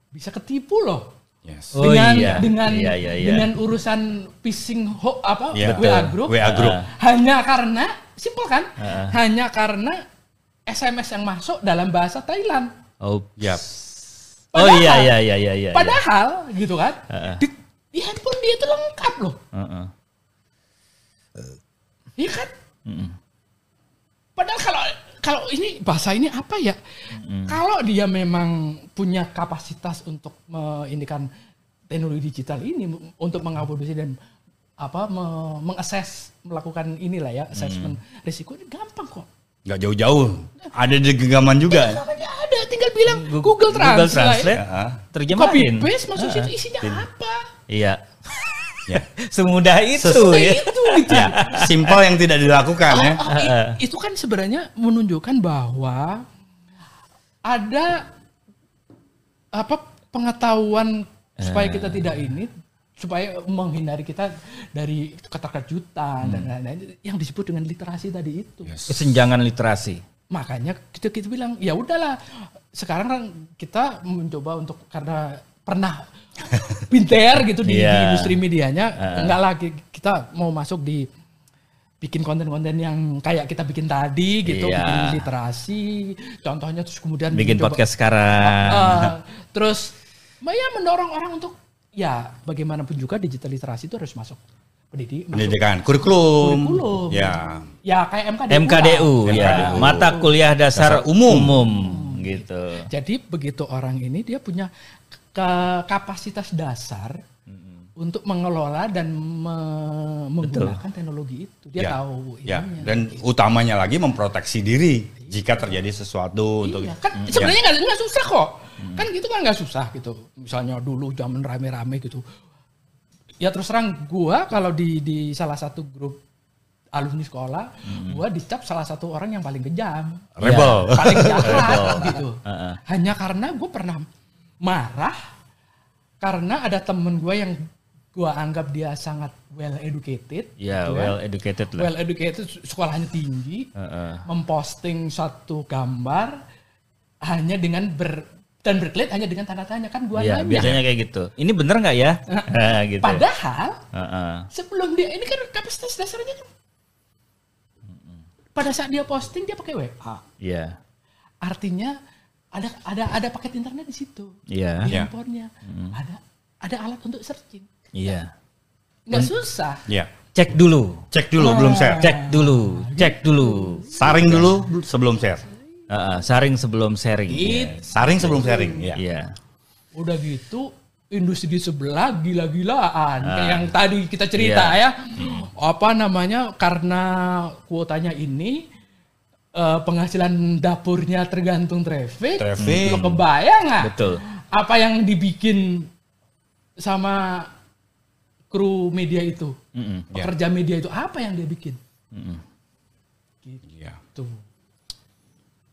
bisa ketipu loh Yes. Oh dengan iya. dengan Iya, iya, iya. dengan urusan phishing ho, apa Iya. WA group WA group. hanya karena simpel kan Ah. hanya karena SMS yang masuk dalam bahasa Thailand Oh, Yap. oh Padahal- iya iya iya iya iya. padahal gitu kan Ah. di, di handphone dia itu lengkap loh Heeh. iya kan Mm-mm. padahal kalau kalau ini bahasa ini apa ya kalau dia memang punya kapasitas untuk mengindikan teknologi digital ini untuk mengakomodasi dan apa me- mengakses melakukan inilah ya assessment risiko ini gampang kok Nggak jauh-jauh. Ada di genggaman juga. Namanya ada tinggal bilang Google, Google Translate, Translate. Ya. copy Terjemahin. paste masuk situ isinya apa Iya. Ya. *laughs* Semudah itu Nah, ya. itu gitu *laughs* ya. Simpel yang tidak dilakukan ya. Oh, i- itu kan sebenarnya menunjukkan bahwa ada apa pengetahuan supaya kita tidak ini supaya menghindari kita dari keterkejutan dan lain-lain yang disebut dengan literasi tadi itu. Kesenjangan literasi. Makanya kita kita bilang ya udahlah sekarang kan kita mencoba untuk karena pernah *laughs* pinter gitu di, di Iya. industri medianya enggak lagi kita mau masuk di bikin konten-konten yang kayak kita bikin tadi gitu Iya. bikin literasi contohnya terus kemudian Bikin mencoba- podcast sekarang. Uh, *laughs* terus ya mendorong orang untuk ya bagaimanapun juga digital literasi itu harus masuk pendidik masuk Pendidikan, kurikulum. Kurikulum. Ya. ya kayak MKDU, MKDU lah. ya, MKDU. mata kuliah dasar, Dasar umum. umum gitu. Jadi begitu orang ini dia punya ke- kapasitas dasar untuk mengelola dan me- menggunakan teknologi itu. Dia Ya. tahu Ya, ininya. dan utamanya lagi memproteksi diri jika terjadi sesuatu untuk Iya, kan Ya. sebenarnya nggak susah kok. Kan gitu kan nggak susah gitu. Misalnya dulu zaman rame-rame gitu. Ya terus terang gua kalau di di salah satu grup alumni sekolah, gua dicap salah satu orang yang paling kejam, rebel. paling jahat *laughs* gitu. Heeh. Hanya karena gue pernah marah karena ada temen gue yang gua anggap dia sangat well educated, Ya, gitu well kan. educated lah. well educated, sekolahnya tinggi, Heeh. memposting satu gambar hanya dengan ber dan berklit hanya dengan tanda tanya kan gua Iya, nanya. biasanya kayak gitu. Ini bener nggak ya? Nah, *laughs* gitu. Padahal Heeh. sebelum dia ini kan kapasitas dasarnya kan pada saat dia posting dia pakai WA. Iya. Artinya ada ada ada paket internet di situ. Iya. Di Iya. handphonenya. Ada ada alat untuk searching. Iya. Nggak susah. Ya. Cek dulu. Cek dulu belum share. Cek dulu. Cek dulu. Saring dulu sebelum share. Heeh, saring sebelum sharing. Iya. Saring sebelum sharing. Ya. Iya. Udah gitu industri di sebelah gila-gilaan kayak yang tadi kita cerita Iya. ya. Apa namanya karena kuotanya ini eh, penghasilan dapurnya tergantung traffic. Traffic. Lo kebayang nggak? Betul. Apa yang dibikin sama kru media itu? Mm-mm. Ya. Pekerja media itu apa yang dia bikin? Ya. Tuh.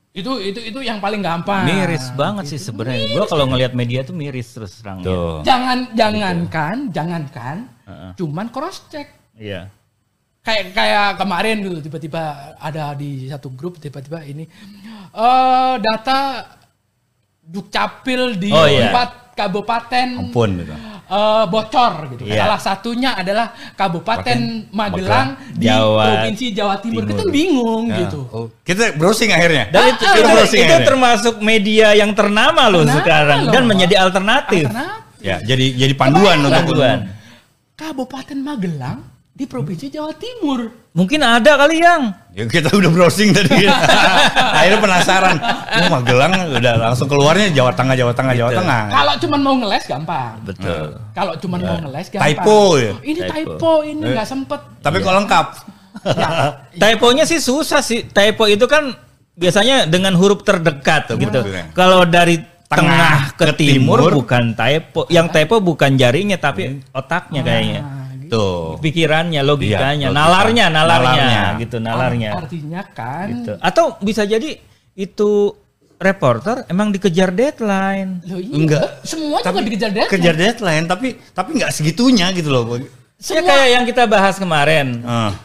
Itu itu itu yang paling gampang. Miris banget sih sebenarnya. Gua kalau ngelihat media tuh miris terus terang. Tuh. Jangan jangankan, jangankan, Heeh. cuman cross check. Iya. Kayak kayak kemarin gitu tiba-tiba ada di satu grup tiba-tiba ini eh data dukcapil di Oh, iya. empat kabupaten Ampun gitu. eh, bocor gitu. Iya. Salah satunya adalah Kabupaten Magelang di Jawa Provinsi Jawa Timur. Kita Timur. bingung Ya. gitu. Oh, kita browsing akhirnya. Dan itu, Ah, itu, kita browsing itu akhirnya. termasuk media yang ternama loh Ternama sekarang dan loh. menjadi alternatif. Alternatif. Ya, jadi jadi panduan untuk Panduan. Kabupaten Magelang di Provinsi Jawa Timur. Mungkin ada kali yang Ya kita udah browsing tadi. *laughs* Akhirnya penasaran. Oh, Magelang udah langsung keluarnya Jawa Tengah, Jawa Tengah, Jawa Gitu. Tengah. Kalau cuman mau ngeles gampang. betul. Kalau cuman mau ngeles gampang. Typo ya? Ini Typo. typo, ini nggak sempet. Tapi kok lengkap? Ya, *laughs* Typonya sih susah sih. Typo itu kan biasanya dengan huruf terdekat gitu. Kalau dari tengah, Tengah ke, ke timur, timur. bukan typo. Yang typo bukan jarinya tapi otaknya kayaknya. Tuh. Pikirannya, logikanya, Iya, logika. nalarnya, nalarnya, Nalarnya. gitu, nalarnya. Artinya kan, Gitu. Atau bisa jadi itu reporter emang dikejar deadline. loh iya, Enggak. semua juga dikejar deadline. Kejar deadline tapi tapi nggak segitunya gitu loh. Ya Semua- kayak yang kita bahas kemarin, Ah.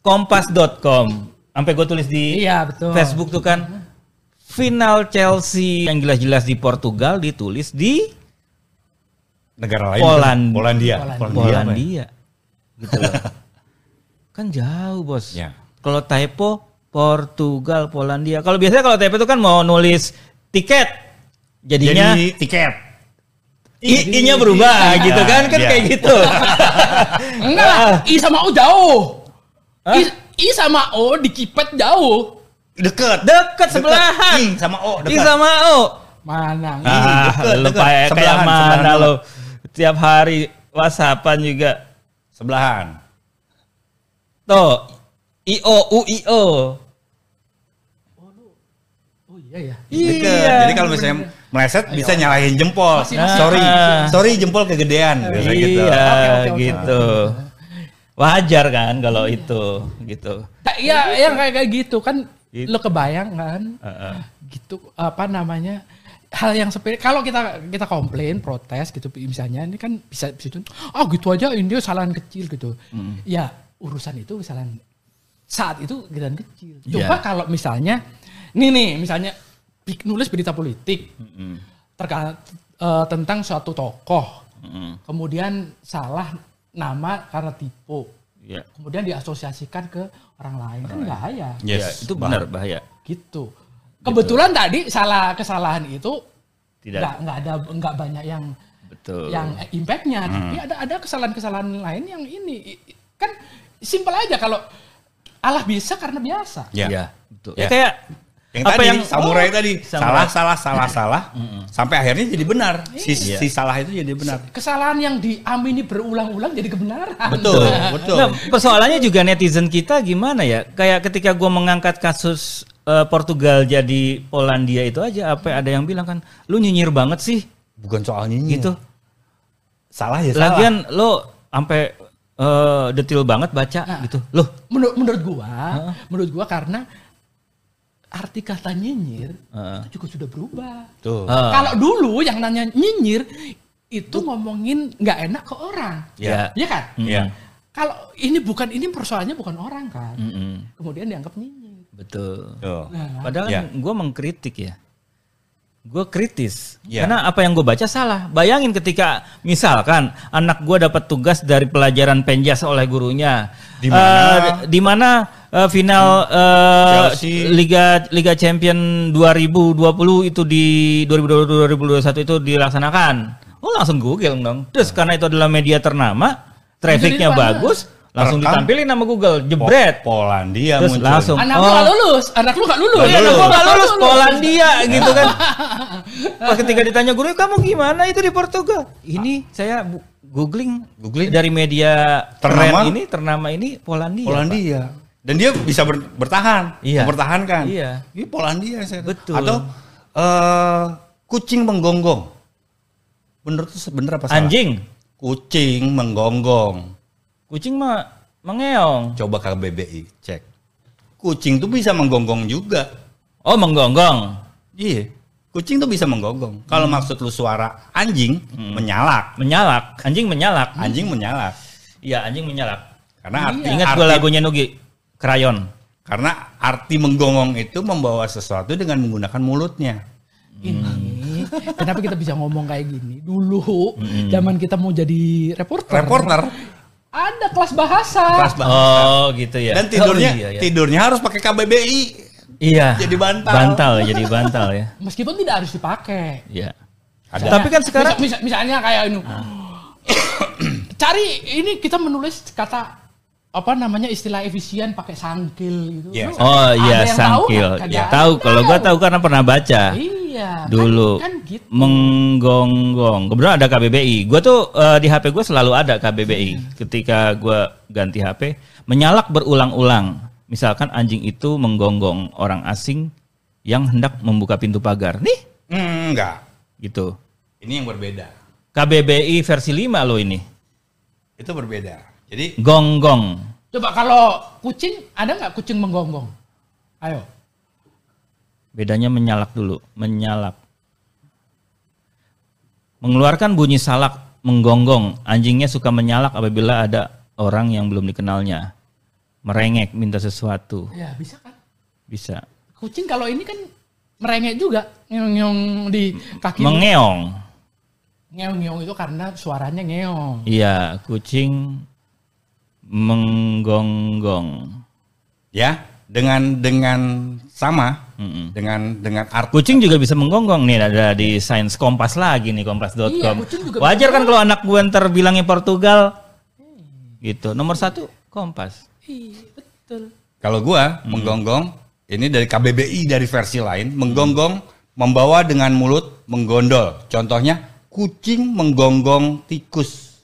kompas.com. Sampai gue tulis di Iya betul. Facebook tuh kan final Chelsea yang jelas-jelas di Portugal ditulis di Negara lain. Poland- Polandia. Polandia. Polandia. Gitu loh. *laughs* kan jauh, Bos. Ya. Kalau typo Portugal, Polandia. Kalau biasanya kalau typo itu kan mau nulis tiket. Jadinya Jadi tiket. I- I-nya berubah Iya, gitu kan kan iya. kayak gitu. *laughs* Enggak lah, I sama O jauh. I, I sama O di kipet jauh. Deket. Dekat sebelahan. I sama O I dekat. sama O. Mana? Ah, deket, deket. kayak kayak Sebelahan, mana sebelahan lo? Tiap hari WhatsAppan juga. Sebelahan. Tuh. IO UIO. Oh iya ya. Deket. Iya. Jadi kalau misalnya meleset bisa nyalahin jempol. Masih- masih- sorry, Ah. sorry jempol kegedean. Biasa gitu. Iya, Oke, oke, oke. gitu. Wajar kan kalau itu gitu. Nah, Iya, yang kayak kayak gitu kan Gitu. lo kebayang kan? Heeh. Gitu apa namanya? Hal yang sepele kalau kita kita komplain, protes gitu misalnya ini kan bisa bisa itu, ah gitu aja ini kesalahan kecil gitu. Ya, urusan itu kesalahan saat itu kesalahan kecil. Coba Iya. kalau misalnya nih nih misalnya nulis berita politik Mm-mm. terkait eh, tentang suatu tokoh, Mm-mm. kemudian salah nama karena tipu, Iya. kemudian diasosiasikan ke orang lain kan bahaya Yes, Iya, itu benar bahaya. gitu. Kebetulan tadi salah kesalahan itu Tidak. nggak nggak ada nggak banyak yang Betul. yang impactnya, tapi ada ada kesalahan-kesalahan lain yang ini kan simpel aja kalau Allah bisa karena biasa. Ya. Iya, betul. Ya. Ya, kayak Yang apa tadi yang samurai Oh, tadi samurai. salah salah salah salah sampai akhirnya jadi benar. Si, Iya. si salah itu jadi benar. Kesalahan yang diamini berulang-ulang jadi kebenaran. Betul, betul. Nah, persoalannya juga netizen kita gimana ya? Kayak ketika gue mengangkat kasus eh, Portugal jadi Polandia itu aja, apa ada yang bilang kan, lu nyinyir banget sih, Bukan soal nyinyir. gitu. Salah ya salah. Lagian lo sampai eh, detil banget baca Nah. gitu. Loh, Menurut menurut gua, menurut gua karena arti kata nyinyir Heeh. itu juga sudah berubah. Tuh. Ah. Kalau dulu yang nanya nyinyir itu ngomongin nggak enak ke orang, ya. ya kan? Iya. Kalau ini bukan ini persoalannya bukan orang kan, Mm-mm. kemudian dianggap nyinyir. Betul. Tuh. Nah, Padahal Ya. gue mengkritik ya. Gue kritis. Ya. Karena apa yang gue baca salah. Bayangin ketika misalkan anak gue dapat tugas dari pelajaran penjas oleh gurunya. Di mana? Eh, di mana eh, final Chelsea. Liga Liga Champion 2020 itu di 2020 2021 itu dilaksanakan. Oh langsung Google dong. Terus karena itu adalah media ternama, trafficnya bagus, langsung Rekam. ditampilin nama Google, jebret. Po- Polandia Terus muncul. langsung. anak Oh. lu nggak lulus, anak lu nggak lulus. Anak gua nggak lulus Polandia gitu kan. *laughs* Pas ketika ditanya guru, kamu gimana itu di Portugal? Ini saya bu- googling, Googling. dari media Ternama? ini ternama ini Polandia. Polandia. Dan dia bisa ber- bertahan, Iya. mempertahankan. Iya. Ini Polandia saya. Betul. Atau eh, kucing menggonggong. Bener tuh bener apa Pak. salah? Anjing, Kucing menggonggong. Kucing mah mengeong. Coba KBBI cek. Kucing tuh bisa menggonggong juga. Oh menggonggong. Iya. Kucing tuh bisa menggonggong. Kalau Hmm. maksud lu suara anjing menyalak. Menyalak, anjing menyalak. Anjing menyalak. Iya anjing menyalak. Karena arti Ingat arti, gua lagunya Nugi, Krayon. karena arti menggonggong itu membawa sesuatu dengan menggunakan mulutnya. Ini kenapa kita bisa ngomong kayak gini? Dulu zaman kita mau jadi reporter. Reporter Ada kelas bahasa. kelas bahasa. Oh gitu ya. Dan tidurnya Oh, iya, iya. tidurnya harus pakai KBBI. Iya. Jadi bantal. Bantal, jadi bantal ya. *laughs* Meskipun tidak harus dipakai. Iya. Ada. Tapi kan sekarang Misal- misal- misalnya kayak ini. *coughs* Cari ini kita menulis kata apa namanya istilah efisien pakai sangkil gitu. Iya, Lu Oh iya tahu sangkil. nggak? Kagak Ya, tahu kalau gua tahu karena pernah baca Iya. Kan- dulu Kan, gitu. menggonggong. Kebetulan ada KBBI. Gua tuh eh, di HP gue selalu ada KBBI. Ketika gua ganti HP, menyalak berulang-ulang. Misalkan anjing itu menggonggong orang asing yang hendak membuka pintu pagar. Nih, Hmm, enggak. gitu. Ini yang berbeda. KBBI versi 5 loh ini. Itu berbeda. Jadi Gonggong. Coba kalau kucing ada nggak kucing menggonggong? Ayo. Bedanya menyalak dulu, menyalak. Mengeluarkan bunyi salak menggonggong. Anjingnya suka menyalak apabila ada orang yang belum dikenalnya. Merengek minta sesuatu. Ya bisa kan. Bisa. Kucing kalau ini kan merengek juga ngeong-ngeong di kaki. Mengeong. Ngeong-ngeong itu karena suaranya ngeong. Iya, kucing menggonggong. Ya, dengan dengan sama Mm-mm. dengan dengan arti Kucing juga bisa menggonggong nih ada di Sains Kompas lagi nih kompas.com. Iya, Wajar kan kalau anak gue ntar bilangnya Portugal. Gitu. Nomor satu Kompas. Iya, betul. Kalau gua menggonggong ini dari KBBI dari versi lain, menggonggong membawa dengan mulut menggondol. Contohnya kucing menggonggong tikus.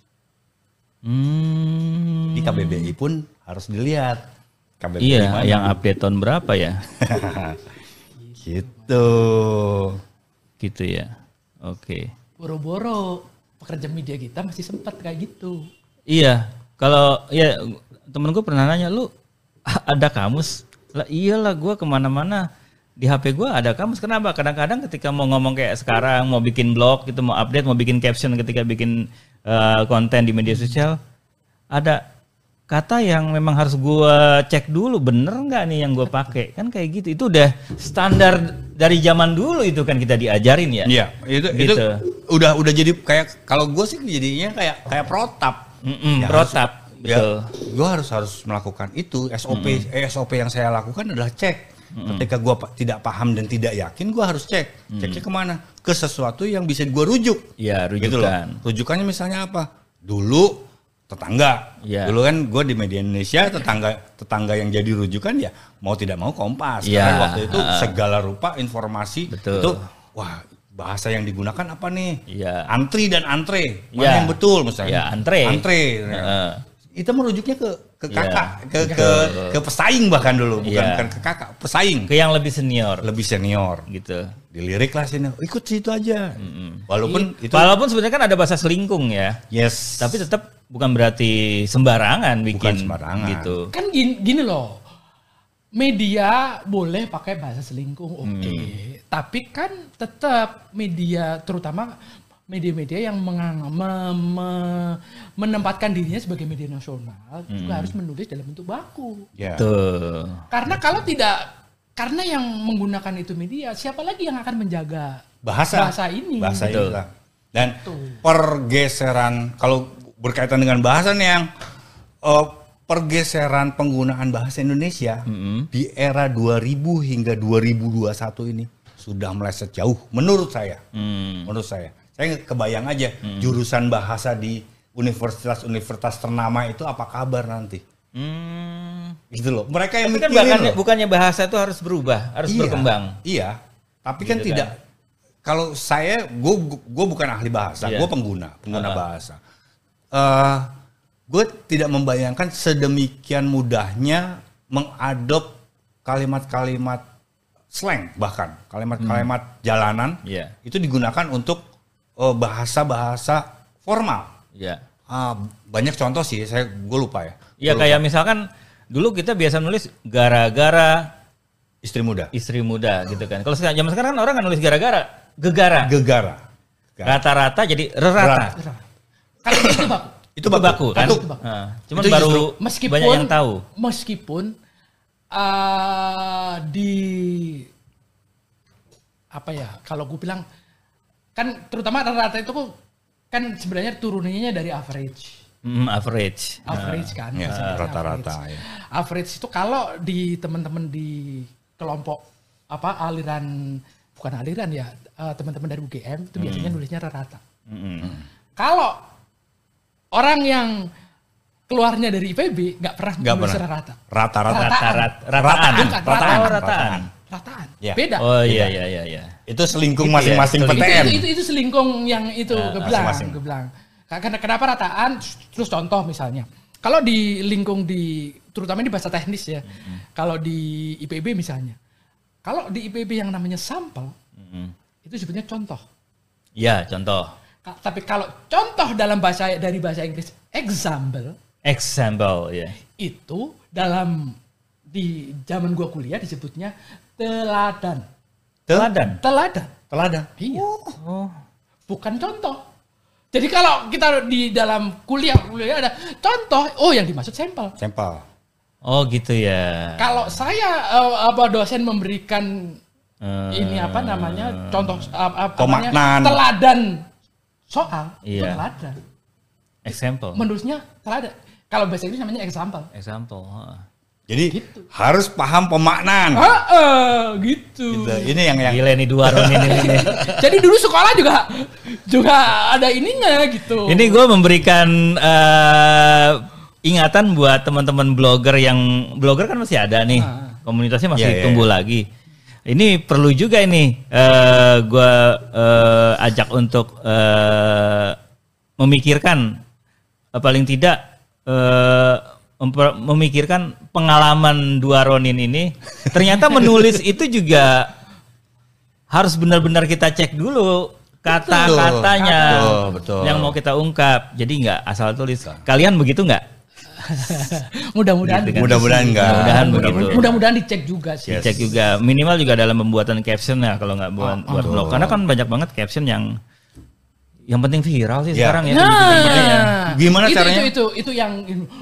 Hmm. Di KBBI pun harus dilihat. KBBI Iya, mana? yang update tahun berapa ya? *laughs* gitu. gitu ya. Oke. Boro-boro pekerja media kita masih sempat kayak gitu. Iya, kalau ya temen gue pernah nanya lu ada kamus? Lah iyalah gue ke mana-mana di HP gue ada kamus. Kenapa? Kadang-kadang ketika mau ngomong kayak sekarang, mau bikin blog, gitu, mau update, mau bikin caption ketika bikin eh, konten di media sosial, ada kata yang memang harus gue cek dulu bener nggak nih yang gue pakai kan kayak gitu itu udah standar dari zaman dulu itu kan kita diajarin ya Iya, itu itu Gitu. udah udah jadi kayak kalau gue sih jadinya kayak kayak protap. Mm-mm, Ya, protap betul Ya, gue harus harus melakukan itu SOP eh, SOP yang saya lakukan adalah cek. Ketika gue tidak paham dan tidak yakin, gue harus cek. Ceknya ke mana? Ke sesuatu yang bisa gue rujuk. Iya, Gitu loh. rujukan. Rujukannya misalnya apa? Dulu tetangga. Iya. Dulu kan gue di media Indonesia tetangga tetangga yang jadi rujukan ya mau tidak mau kompas. Iya, Karena waktu itu segala rupa informasi Betul. itu wah bahasa yang digunakan apa nih? Iya. Antri dan antre. Mana Iya. yang betul misalnya? Iya, antre. Antre. Heeh. Itu merujuknya ke ke Iya. kakak, ke, ke ke pesaing bahkan dulu, bukan Iya. bukan ke kakak, pesaing. ke yang lebih senior Lebih senior. gitu Dilirik lah sini, ikut situ aja. Walaupun itu Walaupun sebenarnya kan ada bahasa selingkung ya, yes. tapi tetap bukan berarti sembarangan bikin sembarangan. gitu. Kan gini, gini loh. Media boleh pakai bahasa selingkuh, oke. Tapi kan tetap media terutama media-media yang mengang- me- me- menempatkan dirinya sebagai media nasional juga harus menulis dalam bentuk baku. ya. Tuh. Karena kalau tidak karena yang menggunakan itu media, siapa lagi yang akan menjaga bahasa bahasa ini? bahasa Betul. kita. Dan Betul. pergeseran kalau berkaitan dengan bahasa nih yang eh, pergeseran penggunaan bahasa Indonesia di era 2000 hingga 2021 ini sudah meleset jauh menurut saya. Hmm. Menurut saya. Saya kebayang aja jurusan bahasa di universitas-universitas ternama itu apa kabar nanti. Hmm. Gitu loh. Mereka yang Tapi kan bukannya, loh. bukannya bahasa itu harus berubah, harus Iya, berkembang. Iya, tapi kan Gitu tidak. Kalau saya, gue gue bukan ahli bahasa, Iya. gue pengguna, pengguna Ah. bahasa. Eh gue tidak membayangkan sedemikian mudahnya mengadop kalimat-kalimat slang bahkan kalimat-kalimat jalanan Iya. itu digunakan untuk eh, bahasa-bahasa formal. Ya. Ah, banyak contoh sih, saya gue lupa ya. Ya Gua kayak misalkan dulu kita biasa nulis gara-gara istri muda, istri muda gitu kan. Kalau sekarang zaman sekarang kan orang kan nulis gara-gara, gegara. gegara. Rata-rata jadi rerata. Kalau *coughs* itu baku. Itu baku. kan? Itu- Nah, cuman itu baru justru- Meskipun banyak yang tahu. Meskipun eh, di apa ya? Kalau gue bilang kan terutama rata-rata itu kan sebenarnya turunannya dari average. Hmm, average. Average kan. Ya, rata-rata, average. ya. Average itu kalau di teman-teman di kelompok apa aliran bukan aliran ya eh, teman-teman dari UGM itu biasanya nulisnya rata. Mm-mm. Kalau orang yang keluarnya dari IPB nggak pernah Nggak pernah. rata. Rata-rata. Rata, rat, rataan. Rataan. Bukan, rataan. rataan. Oh, rataan. Rataan. Ya. Beda. Oh iya iya iya iya. Itu selingkung Itu ya, masing-masing selingkuh. itu, PTN. itu, itu, itu selingkung yang itu gue bilang. Karena kenapa rataan? Terus contoh misalnya, kalau di lingkung di terutama di bahasa teknis ya, kalau di IPB misalnya, kalau di IPB yang namanya sampel Mm-mm. itu sebetulnya contoh. Ya contoh. Tapi kalau contoh dalam bahasa dari bahasa Inggris example Example ya. itu dalam di zaman gua kuliah disebutnya teladan. Teladan. Teladan. Teladan. Iya. Oh. Bukan contoh. Jadi kalau kita di dalam kuliah kuliah ada contoh, oh yang dimaksud sampel. Sampel. Oh gitu ya. Kalau saya eh, apa dosen memberikan ini apa namanya contoh apa, apa namanya teladan soal itu Iya. teladan. Example. Menurutnya teladan. Kalau bahasa Inggris namanya example. Example. heeh. Jadi Gitu. harus paham pemaknaan. Heeh, gitu. Gitu. Ini yang yang Gila nih dua Ron ini. ini. *laughs* Jadi dulu sekolah juga juga ada ininya gitu. Ini gue memberikan eh, ingatan buat teman-teman blogger yang blogger kan masih ada nih, Ah. komunitasnya masih Iya, iya, tumbuh lagi. Ini perlu juga ini eh gue eh, ajak untuk eh, memikirkan eh, paling tidak memper- memikirkan pengalaman dua Ronin ini. Ternyata menulis itu juga harus benar-benar kita cek dulu kata-katanya Betul, betul. yang mau kita ungkap. Jadi nggak asal tulis. Kalian begitu nggak? *laughs* mudah-mudahan Gitu kan. mudah-mudahan enggak. Mudah-mudahan begitu. mudah-mudahan dicek juga sih. Yes. Cek juga minimal juga dalam pembuatan caption ya kalau nggak buat Oh, buat blog. Karena kan banyak banget caption yang yang penting viral sih Ya. sekarang ya. Nah, ya. Gimana itu, caranya? Itu, itu itu yang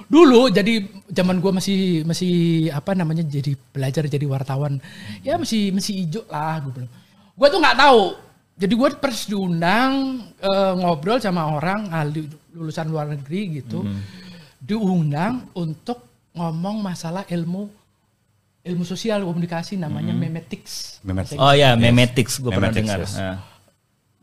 dulu jadi zaman gua masih masih apa namanya jadi belajar jadi wartawan. Ya masih masih hijau lah gue bilang. Gua tuh nggak tahu. Jadi gue pers diundang eh, ngobrol sama orang ahli lulusan luar negeri gitu. Hmm. Diundang untuk ngomong masalah ilmu ilmu sosial komunikasi namanya memetics. Memetics. Oh ya, memetics gue pernah dengar. yes. Nah.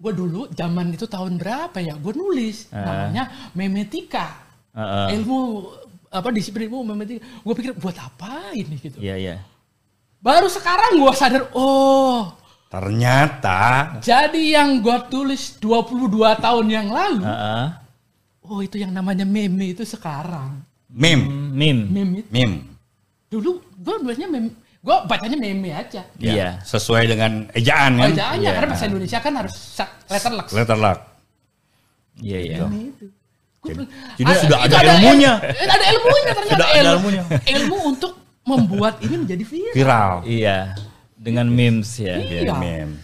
Gue dulu zaman itu tahun berapa ya? Gue nulis Ah. namanya memetika. Heeh. ilmu apa disiplin ilmu memetika. Gue pikir buat apa ini gitu. Iya iya. Baru sekarang gue sadar, oh Ternyata jadi yang gue tulis 22 tahun yang lalu, Heeh. Oh itu yang namanya meme itu sekarang. meme, Meme. Meme itu meme. dulu gue bacanya meme, gue bacanya meme aja. Ya, Iya. Sesuai dengan ejaan kan. Bacaannya Iya. karena bahasa Indonesia kan harus sa- letter lux. Letter luck. Iya iya. Itu. Jadi- "Ah, sudah ada ilmunya." il- ada ilmunya ternyata. Sudah ada ilmu, ilmunya. ilmu untuk membuat ini menjadi viral. Viral. Iya. Dengan memes ya. Iya. Meme.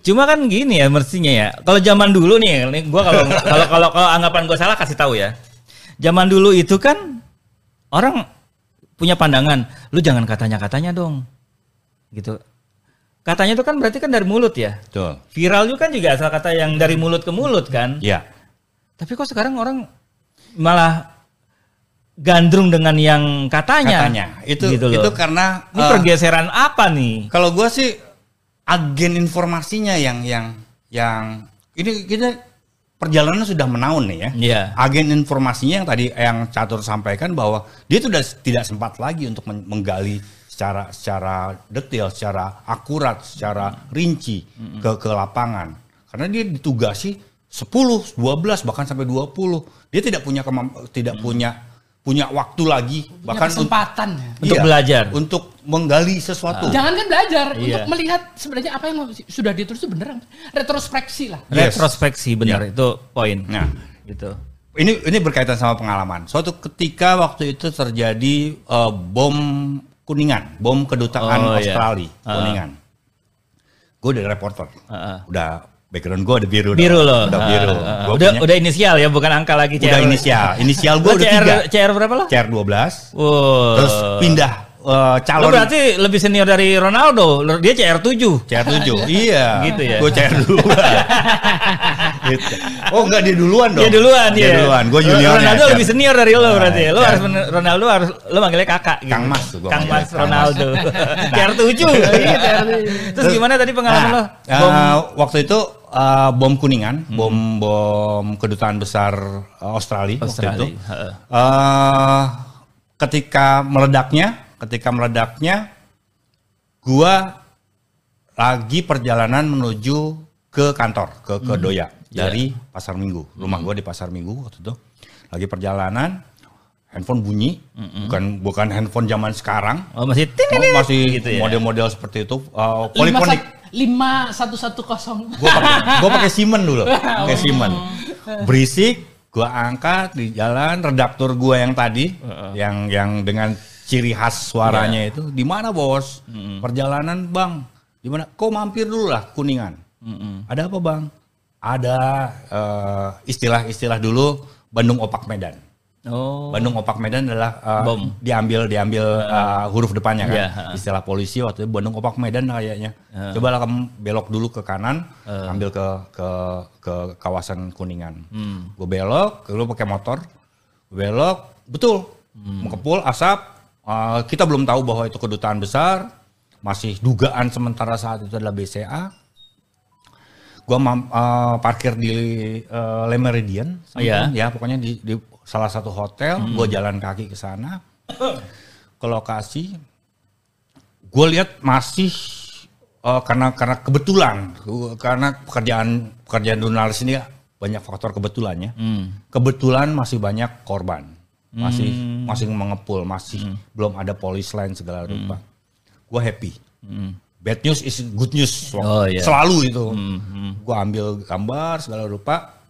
Cuma kan gini ya mestinya ya. Kalau zaman dulu nih, ini gua kalau *laughs* kalau kalau kalau anggapan gua salah kasih tahu ya. Zaman dulu itu kan orang punya pandangan, lu jangan katanya-katanya dong. Gitu. Katanya itu kan berarti kan dari mulut ya. Betul. Viral juga kan juga asal kata yang dari mulut ke mulut kan. Ya. Tapi kok sekarang orang malah gandrung dengan yang katanya. Katanya. Itu Gitu loh. itu karena Ini eh, pergeseran apa nih? Kalau gua sih agen informasinya yang yang yang ini kita perjalanan sudah menaun nih ya. Iya. Agen informasinya yang tadi yang Catur sampaikan bahwa dia sudah tidak sempat lagi untuk men- menggali secara secara detail, secara akurat, secara rinci ke ke lapangan. Karena dia ditugasi 10, 12 bahkan sampai 20. Dia tidak punya tidak punya punya waktu lagi Punya bahkan kesempatan ya. Untuk iya, belajar. untuk menggali sesuatu. Jangan kan belajar Iya. untuk melihat sebenarnya apa yang sudah ditulis itu bener. Retrospeksi lah. Yes. Retrospeksi benar Ya. itu poin. Nah, Gitu. ini ini berkaitan sama pengalaman. Suatu ketika waktu itu terjadi eh, bom kuningan, bom kedutaan Oh, iya. Australia Ah. kuningan. Gue udah reporter, Heeh. udah background gue ada biru, Biru loh. udah Ah, biru. ah, Gua udah punya- udah inisial ya, bukan angka lagi udah inisial, inisial gue Lo udah CR tiga, CR berapa lo? CR 12 Wow. terus pindah Lo calon berarti lebih senior dari Ronaldo. Lo- Dia CR 7. CR 7 iya, Gitu ya? Gue CR 2 gitu. Oh enggak dia duluan dong. Dia duluan Dia ya. duluan, gue juniornya. Ronaldo CR. lebih senior dari lo Nah, berarti. Lo harus Ronaldo harus lo manggilnya kakak gitu. Kang Mas tuh gua Kang Mas Ronaldo. *laughs* CR 7. Iya, CR 7. Terus gimana tadi pengalaman Nah, lo? eh, waktu itu eh, bom kuningan, Hmm. bom bom kedutaan besar eh, Australia, Australia, waktu itu. heeh. Eh, ketika meledaknya, ketika meledaknya, gua lagi perjalanan menuju ke kantor, ke ke Hmm. Doya Iya. dari Pasar Minggu. Rumah gua di Pasar Minggu waktu itu. Lagi perjalanan, handphone bunyi, bukan bukan handphone zaman sekarang. Oh masih Oh, masih gitu ya. model-model seperti itu, uh, Lima, poliponik. sat- lima satu satu kosong. Gue pakai gue pakai *laughs* Siemens dulu, pakai Siemens. Berisik, gue angkat di jalan. Redaktur gue yang tadi, yang yang dengan ciri khas suaranya Iya. itu, di mana bos? Perjalanan bang, di mana? Kau mampir dulu lah kuningan. Ada apa bang? Ada eh, istilah-istilah dulu Bandung Opak Medan. Oh. Bandung Opak Medan adalah uh, Bom. diambil diambil uh, huruf depannya kan. Iya, ha. Istilah polisi waktu itu Bandung Opak Medan kayaknya. Coba kamu belok dulu ke kanan, ambil ke ke ke kawasan Kuningan. Hmm. Gue belok, lu pakai motor, Gua belok, betul, Hmm. mengepul asap. Uh, kita belum tahu bahwa itu kedutaan besar, masih dugaan sementara saat itu adalah BCA. Gua uh, parkir di uh, Le Meridian, Oh, iya. ya pokoknya di, di salah satu hotel. Gue jalan kaki ke sana, ke lokasi. Gue lihat masih uh, karena karena kebetulan, gua- karena pekerjaan pekerjaan jurnalis ini banyak faktor kebetulannya. Hmm. Kebetulan masih banyak korban, masih masih mengepul, masih belum ada polis lain segala rupa. Gue happy. Bad news is good news. Oh, iya. Selalu itu. Gue ambil gambar segala rupa.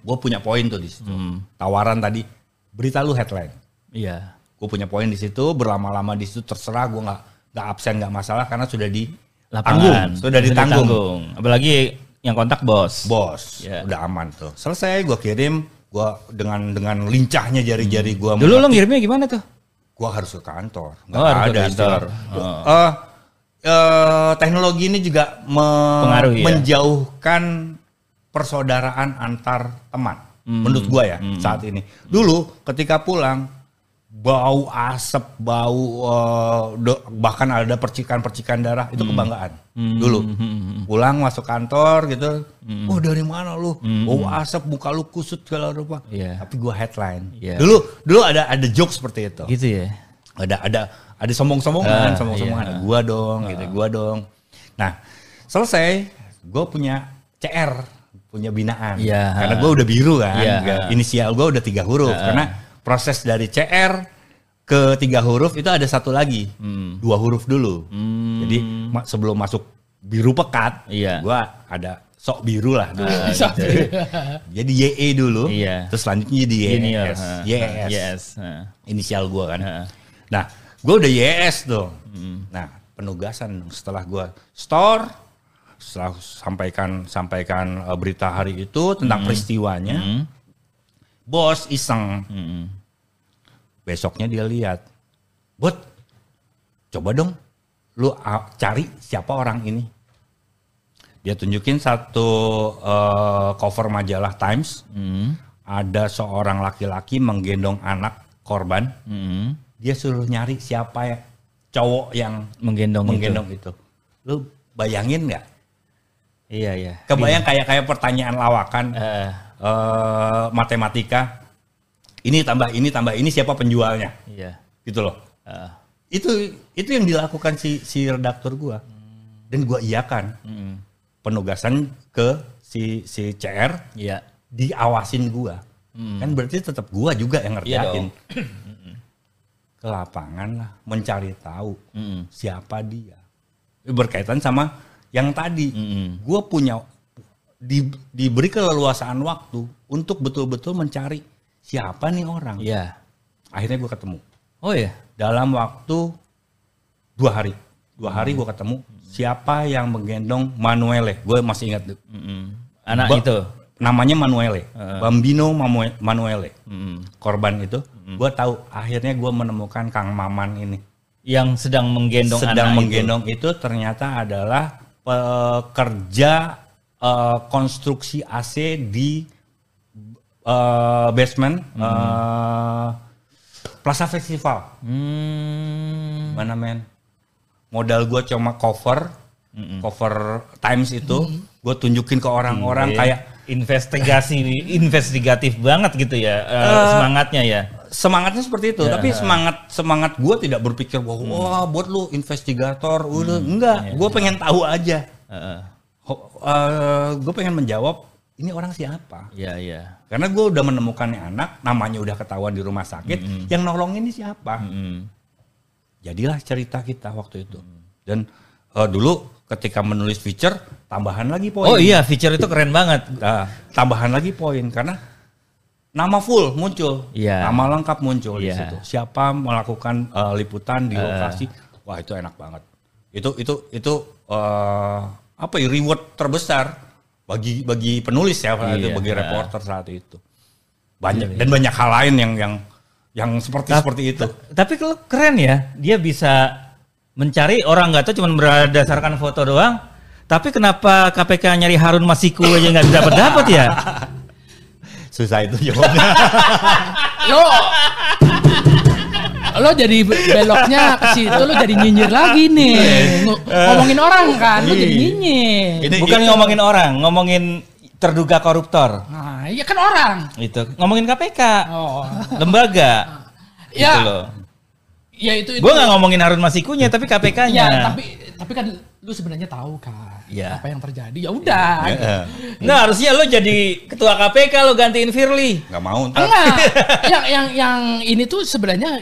Gue punya poin tuh di situ. Tawaran tadi, berita lu headline. Iya. Gue punya poin di situ, berlama-lama di situ terserah gue nggak nggak absen nggak masalah karena sudah di Lapangan. sudah ditanggung. Apalagi yang kontak bos. Bos, Ya. udah aman tuh. Selesai gue kirim, gue dengan dengan lincahnya jari-jari gue. Dulu lo ngirimnya gimana tuh? gue harus ke kantor. Nggak Oh, harus ke ada kantor. Oh. Eh, eh, teknologi ini juga me- Pengaruh ya? menjauhkan persaudaraan antar teman. Hmm. Menurut gue ya saat ini. Dulu ketika pulang bau asap, bau eh, do- bahkan ada percikan-percikan darah itu kebanggaan. Hmm. Dulu pulang masuk kantor gitu, oh dari mana lu? Bau asap, muka lu kusut segala rupa. Hmm. Iya. Tapi gue headline. Iya. Dulu dulu ada ada joke seperti itu Gitu ya. ada ada ada sombong-sombongan, Ah, sombong-sombongan. iya. Gua dong, gitu, gua dong. Nah, selesai, gue punya CR, punya binaan. Iya, Karena ah. gue udah biru kan, Iya, Nggak- ah. inisial gue udah tiga huruf. Karena proses dari CR ke tiga huruf itu ada satu lagi, Hmm. dua huruf dulu. Jadi ma- sebelum masuk biru pekat, Iya. gue ada sok biru lah dulu. Ah, Sok gitu. Jadi YE dulu, Iya. terus selanjutnya jadi Junior. YES. ha. YES Yes. ha. inisial gue kan. Ha. Nah, gue udah YS tuh. Nah, penugasan dong. setelah gue store, setelah sampaikan sampaikan eh, berita hari itu tentang peristiwanya, bos iseng. Hmm. Besoknya dia lihat, bot, coba dong, lu cari siapa orang ini. Dia tunjukin satu eh, cover majalah Times, Hmm. ada seorang laki-laki menggendong anak korban Hmm. Dia suruh nyari siapa ya cowok yang Menggendong, menggendong itu. Lu bayangin nggak? itu. Iya, iya. Kebayang kayak kayak pertanyaan lawakan Eh, eh, matematika. Ini tambah ini tambah ini siapa penjualnya? iya. Gitu loh. Eh, Itu itu yang dilakukan si si redaktur gua. Dan gua iakan mm, penugasan ke si si CR Iya. diawasin gua. Kan berarti tetap gua juga yang Iya ngerjain. dong. *clears throat* ke lapangan lah mencari tahu Mm-mm. siapa dia berkaitan sama yang tadi Mm-mm. gue punya di- diberi keleluasaan waktu untuk betul-betul mencari siapa nih orang Iya. akhirnya gue ketemu Oh ya. dalam waktu dua hari dua hari gue ketemu siapa yang menggendong Manuele gue masih ingat tuh. Mm-mm. Anak Ba- itu. Namanya Manuele Bambino Mamue- Manuele Mm-mm. korban itu gue tahu akhirnya gue menemukan Kang Maman ini Yang sedang menggendong sedang anak menggendong itu. ternyata adalah pekerja eh, konstruksi AC di eh, basement eh, Plaza Festival. itu. Hmm. Mana men? Modal gue cuma cover, cover Times itu, gue tunjukin ke orang-orang Iya. kayak investigasi investigatif banget gitu ya eh, semangatnya ya. semangatnya seperti itu. Tapi semangat semangat gue tidak berpikir bahwa wah buat lu investigator, udah enggak. Gue pengen tahu aja. Heeh. gue pengen menjawab ini orang siapa? Iya iya. Karena gue udah menemukan anak, namanya udah ketahuan di rumah sakit, yang nolong ini siapa? Mm-mm. Jadilah cerita kita waktu itu. Dan eh, dulu ketika menulis feature, tambahan lagi poin. Oh iya, feature itu keren banget. Nah, tambahan lagi poin karena nama full muncul, Iya. nama lengkap muncul di Iya. situ. Siapa melakukan eh, liputan di lokasi? Wah itu enak banget. Itu itu itu eh, apa ya reward terbesar bagi bagi penulis ya, Iya. bagi reporter saat itu. banyak dan banyak hal lain yang yang yang seperti seperti itu. Tapi kalau keren ya, dia bisa mencari orang nggak tahu cuma berdasarkan foto doang. Tapi kenapa KPK nyari Harun Masiku aja nggak dapat dapat ya? *laughs* Susah itu jawabnya. *laughs* Lo lo jadi beloknya ke situ lo jadi nyinyir lagi nih. Ng- Ngomongin orang kan, lo jadi nyinyir. Ini- Bukan ini- ngomongin orang, ngomongin terduga koruptor. Nah, iya kan orang. Itu ngomongin KPK, Oh. lembaga. Ya. Gitu loh. Ya itu itu. Gue nggak ngomongin Harun Masikunya, tapi KPK-nya. Ya, tapi tapi kan lu sebenarnya tahu kan Iya. apa yang terjadi. Ya udah. Ya, Nah harusnya lo jadi ketua KPK lo gantiin Firly. nggak mau ntar. Enggak. *laughs* yang yang yang ini tuh sebenarnya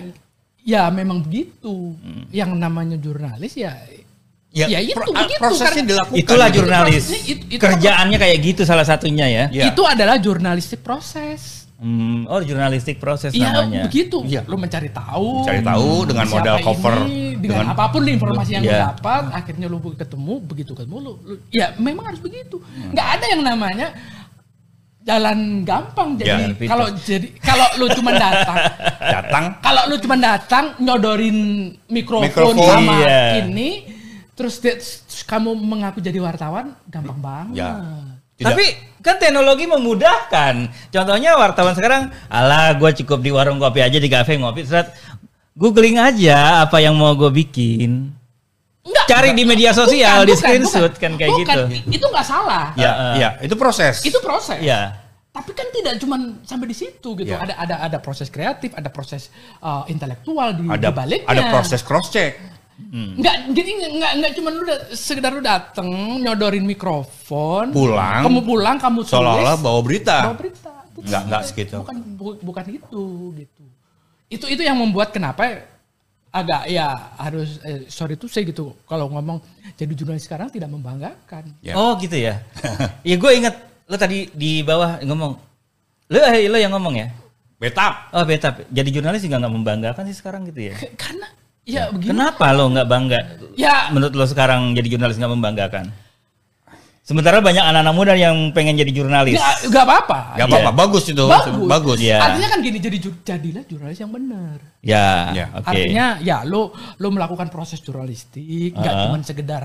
ya memang begitu. Hmm. Yang namanya jurnalis ya Ya, Ya itu, pro- begitu, prosesnya karena- dilakukan. Itulah jurnalis. Itu- itu- Kerjaannya kayak gitu salah satunya ya. Iya. itu adalah jurnalistik proses. Hmm, oh jurnalistik proses Iya namanya. begitu. Iya. Lu mencari tahu. Cari tahu dengan modal ini, cover dengan, dengan apa pun informasi yang lu Iya. dapat, akhirnya lu ketemu begitu ketemu lu, lu- ya memang harus begitu. Nggak ada yang namanya jalan gampang jadi Ya, kalau jadi kalau lu cuma datang *laughs* datang kalau lu cuma datang nyodorin mikrofon, Mikrofon, sama iya. ini terus, terus kamu mengaku jadi wartawan gampang banget. Ya. Tidak- Tapi kan teknologi memudahkan. Contohnya wartawan sekarang, alah gue cukup di warung kopi aja di kafe ngopi, serat googling aja apa yang mau gue bikin. Enggak, Cari di media sosial, di bukan, screenshot bukan. kan kayak Bukan, gitu. Itu nggak salah. ya, Heeh. ya, itu proses. Itu proses. Ya. Tapi kan tidak cuma sampai di situ gitu. Ya. Ada ada ada proses kreatif, ada proses uh, intelektual di, ada di baliknya. ada proses cross check. Enggak, jadi enggak enggak cuma lu da- sekedar lu dateng nyodorin mikrofon, Pulang. kamu pulang, kamu tulis, Seolah-olah bawa berita. bawa berita. Bukan, Enggak, enggak segitu. Bukan bu- bukan itu gitu. Itu itu yang membuat kenapa agak ya harus eh, sorry tuh saya gitu kalau ngomong jadi jurnalis sekarang tidak membanggakan. Ya. Oh gitu ya. *laughs* Iya gue inget lo tadi di bawah ngomong, lo eh, lo yang ngomong ya. Betap. Oh betap. Jadi jurnalis juga nggak membanggakan sih sekarang gitu ya. Karena ya begini. Kenapa lo nggak bangga? Ya Menurut lo sekarang jadi jurnalis nggak membanggakan? Sementara banyak anak-anak muda yang pengen jadi jurnalis. nggak nggak apa-apa. Gak apa-apa, bagus itu. Bagus. Bagus. Iya. Artinya kan gini jadi jadilah jurnalis yang benar. Ya, Ya. oke. Artinya ya lo lo melakukan proses jurnalistik nggak Ah. cuma sekedar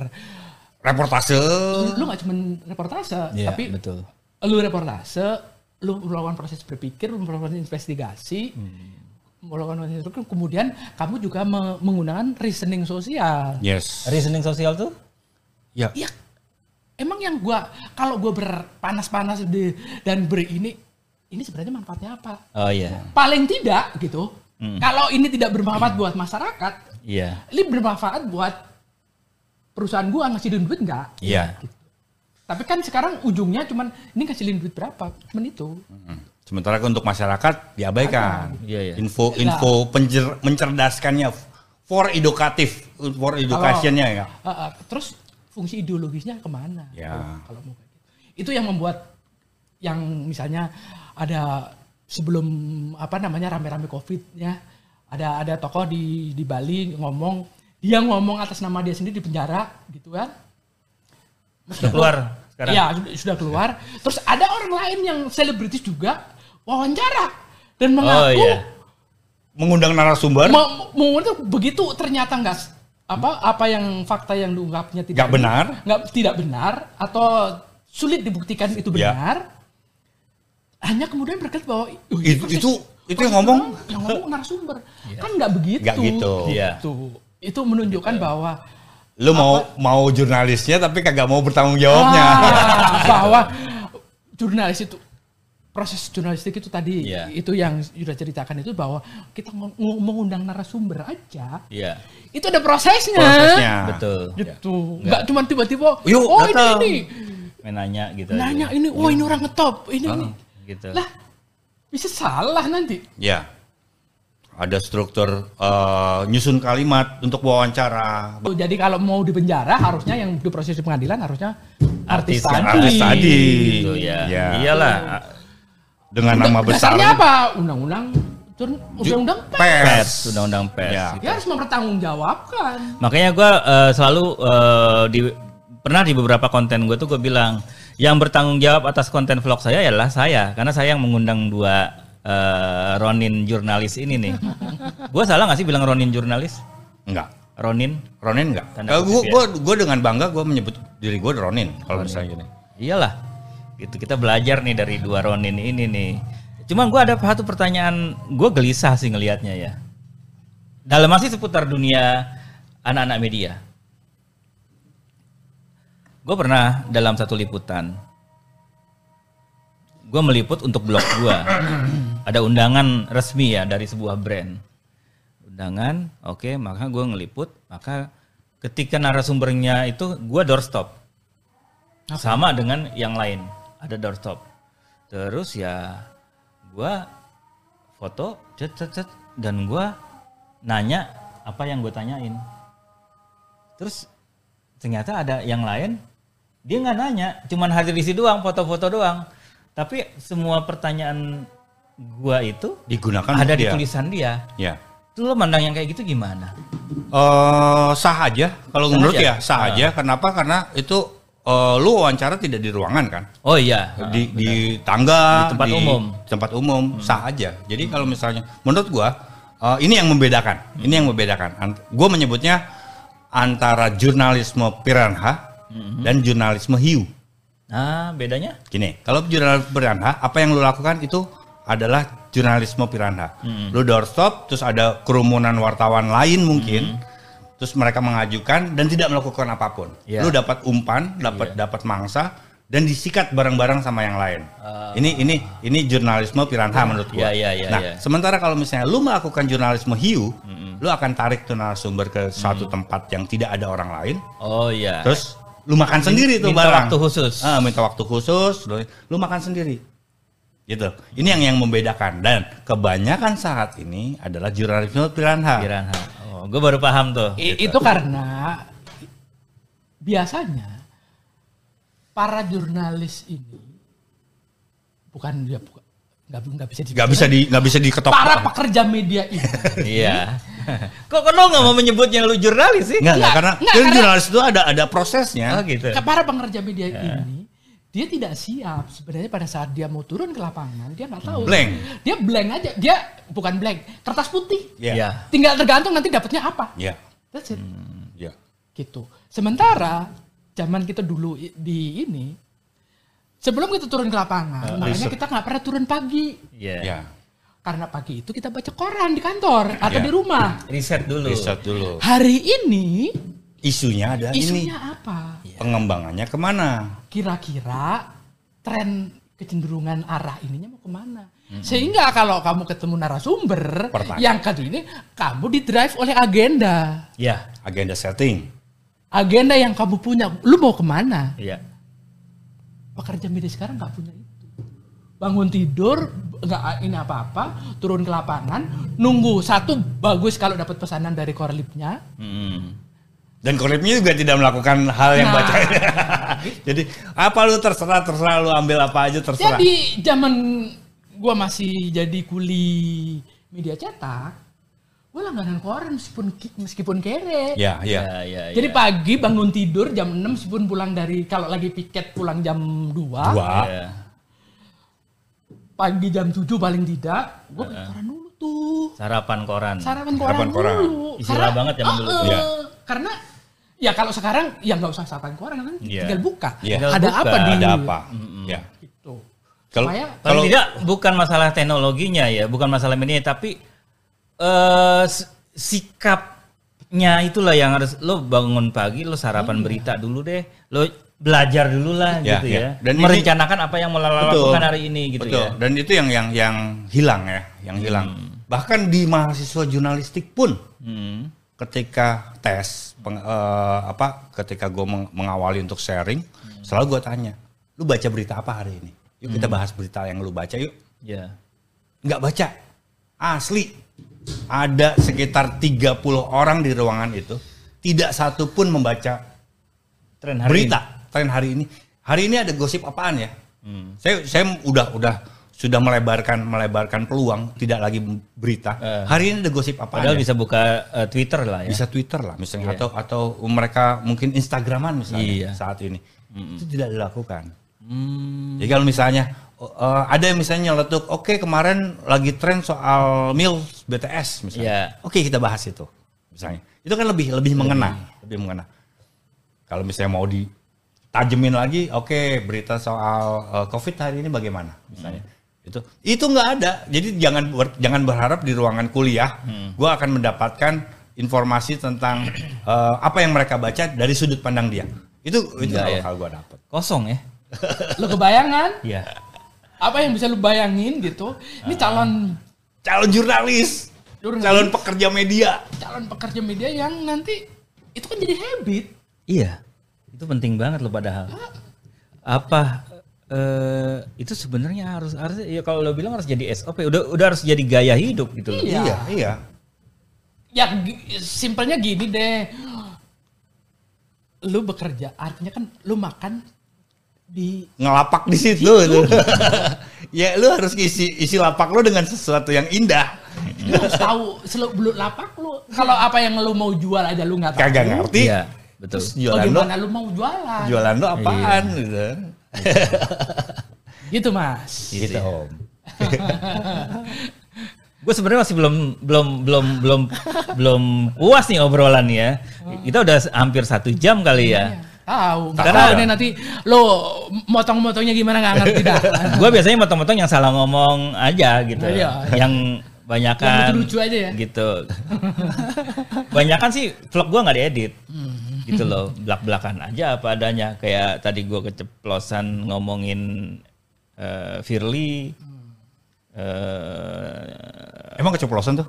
Reportase. lu nggak cuma reportase Iya, tapi betul. lu reportase lu melakukan proses berpikir lu melakukan investigasi Hmm. Melakukan itu kemudian kamu juga me- menggunakan reasoning sosial Yes. Reasoning sosial tuh? Ya. ya emang yang gua kalau gua berpanas-panas di, dan berini ini sebenarnya manfaatnya apa Oh iya. paling tidak gitu Hmm. kalau ini tidak bermanfaat buat masyarakat Iya. ini bermanfaat buat perusahaan gua ngasihin duit nggak Iya. tapi kan sekarang ujungnya cuman ini ngasihin duit berapa cuman itu Hmm. Sementara untuk masyarakat diabaikan. Iya, iya. Info info penjer, mencerdaskannya for edukatif, for educationnya ya. Uh, uh, terus fungsi ideologisnya ke mana? Ya. Kalau mau kayak gitu. Itu yang membuat yang misalnya ada sebelum apa namanya rame-rame covid ya ada ada tokoh di di Bali ngomong dia ngomong atas nama dia sendiri di penjara gitu kan Sudah keluar sekarang. Iya sudah keluar terus ada orang lain yang selebritis juga wawancara dan mengaku Oh, iya. Mengundang narasumber Mau itu begitu ternyata enggak s- apa apa yang fakta yang diungkapnya tidak Nggak benar. nggak tidak benar atau sulit dibuktikan itu Ya. benar hanya kemudian berkata bahwa "Oh, Itu- itu- itu yang ngomong." yang ngomong narasumber kan nggak begitu Nggak gitu. Iya. Itu. itu menunjukkan bahwa lu mau mau jurnalisnya tapi kagak mau bertanggung jawabnya. Ah, bahwa jurnalis itu proses jurnalistik itu tadi Iya. itu yang sudah ceritakan itu bahwa kita ng- ng- mengundang narasumber aja Iya. itu ada prosesnya. Prosesnya. Betul. Gitu. Nggak cuma tiba-tiba, Yuk, oh ini datang." ini, nanya gitu. nanya aja. ini, oh ini orang ngetop, ini ini. Gitu. Lah, bisa salah nanti. Ya. Ada struktur eh, nyusun kalimat untuk wawancara. Oh, Jadi kalau mau di penjara harusnya yang diproses di pengadilan harusnya artis, Artis yang tadi. artis tadi. Gitu ya. Ya. Iyalah. Dengan nama besar. Dasarnya apa? Undang-undang undang-undang pers. Pers, Pers. undang-undang pers. Ya. gitu. Dia harus mempertanggungjawabkan. Makanya gue selalu eh, di pernah di beberapa konten gue tuh gue bilang yang bertanggung jawab atas konten vlog saya adalah saya karena saya yang mengundang dua eh, Ronin jurnalis ini nih. *laughs* gue salah nggak sih bilang Ronin jurnalis? Enggak. Ronin? Ronin enggak. Tanda gue ya. gua, gua dengan bangga gue menyebut diri gue Ronin kalau misalnya gini. Iyalah. Gitu kita belajar nih dari dua Ronin ini nih. Cuman gue ada satu pertanyaan, gue gelisah sih ngelihatnya ya. Dalam masih seputar dunia anak-anak media. Gue pernah dalam satu liputan, gue meliput untuk blog gue. Ada undangan resmi ya dari sebuah brand. Undangan, oke, maka gue ngeliput, maka ketika narasumbernya itu gue doorstop sama dengan yang lain ada doorstop terus ya gua foto cet cet cet dan gua nanya apa yang gue tanyain terus ternyata ada yang lain dia nggak nanya cuman hadir di situ doang foto-foto doang tapi semua pertanyaan gua itu Digunakan ada di dia. tulisan dia Ya. itu lo mandang yang kayak gitu gimana Eh sah aja kalau menurut aja? ya sah aja. Kenapa? Karena itu eh, lu wawancara tidak di ruangan kan? oh iya. Di di tangga Di tempat umum. tempat umum sah aja. Jadi kalau misalnya menurut gua eh, ini yang membedakan. Ini yang membedakan. Ant- gua menyebutnya antara jurnalisme piranha dan jurnalisme hiu. Nah bedanya? Gini kalau jurnalisme piranha apa yang lu lakukan itu adalah jurnalisme piranha. Lu doorstop terus ada kerumunan wartawan lain mungkin terus mereka mengajukan dan tidak melakukan apa pun. Iya. lu dapat umpan dapat dapat mangsa dan disikat bareng-bareng sama yang lain. Ini ini ini jurnalisme piranha menurut gua. Iya, iya, iya, nah iya. sementara kalau misalnya lu melakukan jurnalisme hiu lu akan tarik tuh narasumber ke suatu tempat yang tidak ada orang lain. Oh iya. Terus lu makan sendiri tuh minta barang. waktu khusus. Ah, minta waktu khusus lu, lu makan sendiri. Gitu. Ini yang yang membedakan. Dan kebanyakan saat ini adalah jurnalisme piranha. Piranha. Oh, gue baru paham tuh. I- itu karena biasanya para jurnalis ini bukan ya bukan nggak nggak bisa di nggak bisa di nggak bisa diketok para pekerja media ini Iya. Kok kok lo nggak mau menyebutnya lu jurnalis sih? nggak nggak karena nggak, kan karena- jurnalis itu ada ada prosesnya Oh gitu. Para pekerja media ini dia tidak siap sebenarnya pada saat dia mau turun ke lapangan dia nggak tahu Blank. dia blank aja dia bukan blank kertas putih Iya. Iya. tinggal tergantung nanti dapatnya apa Iya. that's it Iya. gitu sementara zaman kita dulu di ini sebelum kita turun ke lapangan makanya research. kita nggak pernah turun pagi Iya. Iya. karena pagi itu kita baca koran di kantor atau Iya. di rumah Riset dulu. riset dulu hari ini isunya ada isunya ini apa pengembangannya ke mana kira-kira tren kecenderungan arah ininya mau ke mana? Sehingga kalau kamu ketemu narasumber Pertanyaan. yang kedua ini, kamu di drive oleh agenda. Iya. agenda setting Agenda yang kamu punya, lu mau ke mana? Iya. Pekerja media sekarang nggak punya itu. Bangun tidur, nggak ini apa-apa, turun ke lapangan, nunggu satu bagus kalau dapat pesanan dari korlipnya. Mm. Dan kolibnya juga tidak melakukan hal yang Nah. baca *laughs* jadi apa lu terserah terserah lu ambil apa aja terserah Jadi zaman gua masih jadi kuli media cetak, gua langganan koran meskipun meskipun kere. ya ya Iya, iya, Jadi iya. pagi bangun tidur jam 6 meskipun pulang dari kalau lagi piket pulang jam 2. dua Iya. Pagi jam 7 paling tidak, gua beli koran dulu tuh. Sarapan koran. Sarapan koran, Sarapan koran. dulu. Istilah banget zaman dulu. Eh, Iya. Karena ya kalau sekarang ya nggak usah sarapan koran kan Iya. tinggal buka. Iya. Tinggal Ada buka. apa di ada apa ya Gitu. kalau Supaya Paling kalau tidak bukan masalah teknologinya ya, bukan masalah media, tapi eh s- sikapnya itulah yang harus lo bangun pagi, lo sarapan berita dulu deh, lo belajar dulu lah Ya, gitu ya. ya, Dan ini- merencanakan apa yang mau lakukan hari ini gitu betul ya. dan itu yang yang yang hilang ya yang hilang bahkan di mahasiswa jurnalistik pun Hmm. ketika tes peng- eh, apa ketika gue mengawali untuk sharing selalu gue tanya lu baca berita apa hari ini? Yuk kita bahas berita yang lu baca yuk. Ya. nggak baca. Asli. Ada sekitar 30 orang di ruangan itu tidak satu pun membaca Tren hari berita tren hari ini. Hari ini ada gosip apaan ya? Saya saya udah udah sudah melebarkan melebarkan peluang tidak lagi berita Eh. hari ini ada gosip apaan Padahal bisa buka eh, Twitter lah ya. bisa Twitter lah misalnya Iya. atau atau mereka mungkin Instagraman misalnya Iya. saat ini itu tidak dilakukan Hmm. jadi kalau misalnya eh, ada yang misalnya nyeletuk, oke kemarin lagi tren soal Mills BTS misalnya. Iya. Oke kita bahas itu misalnya. Itu kan lebih lebih mengena, lebih mengena. Kalau misalnya mau ditajemin lagi, oke berita soal eh, COVID hari ini bagaimana misalnya. Itu itu nggak ada. Jadi jangan ber- jangan berharap di ruangan kuliah gua akan mendapatkan informasi tentang *clears throat* eh, apa yang mereka baca dari sudut pandang dia. Itu itu kalau ya. kalau gua dapat. Kosong ya. Lo kebayangan? Iya. Apa yang bisa lu bayangin gitu? Ini calon Calon jurnalis, Jurnalis. calon pekerja media. calon pekerja media yang nanti itu kan jadi habit. Iya. Itu penting banget loh padahal. Apa eh itu sebenarnya harus harus ya kalau lo bilang harus jadi SOP, udah udah harus jadi gaya hidup gitu loh. Iya. Iya, iya. Ya simpelnya gini deh. Lu bekerja, artinya kan lu makan di ngelapak di situ tuh. *laughs* ya lu harus isi isi lapak lu dengan sesuatu yang indah. lu harus tahu seluk beluk lapak lu. Kalau apa yang lu mau jual aja lu nggak tahu. Kagak ngerti. Iya, betul. Terus jualan lu Bagaimana lu mau jualan? jualan lu apaan gitu. *laughs* Gitu mas. Gitu, Om. *laughs* Gue sebenarnya masih belum belum belum belum belum puas nih obrolan ya. Kita udah hampir satu jam kali ya. Tahu. Nggak Karena- tahu nih nanti lo motong-motongnya gimana nggak ngerti dah. *laughs* gue biasanya motong-motong yang salah ngomong aja gitu. Iya. Yang banyakan Yang lucu-lucu aja ya? Gitu. banyakan sih vlog gue nggak diedit. Hmm. Gitu loh, belak-belakan aja apa adanya. Kayak tadi gue keceplosan ngomongin eh, Firly. eh, Emang keceplosan tuh?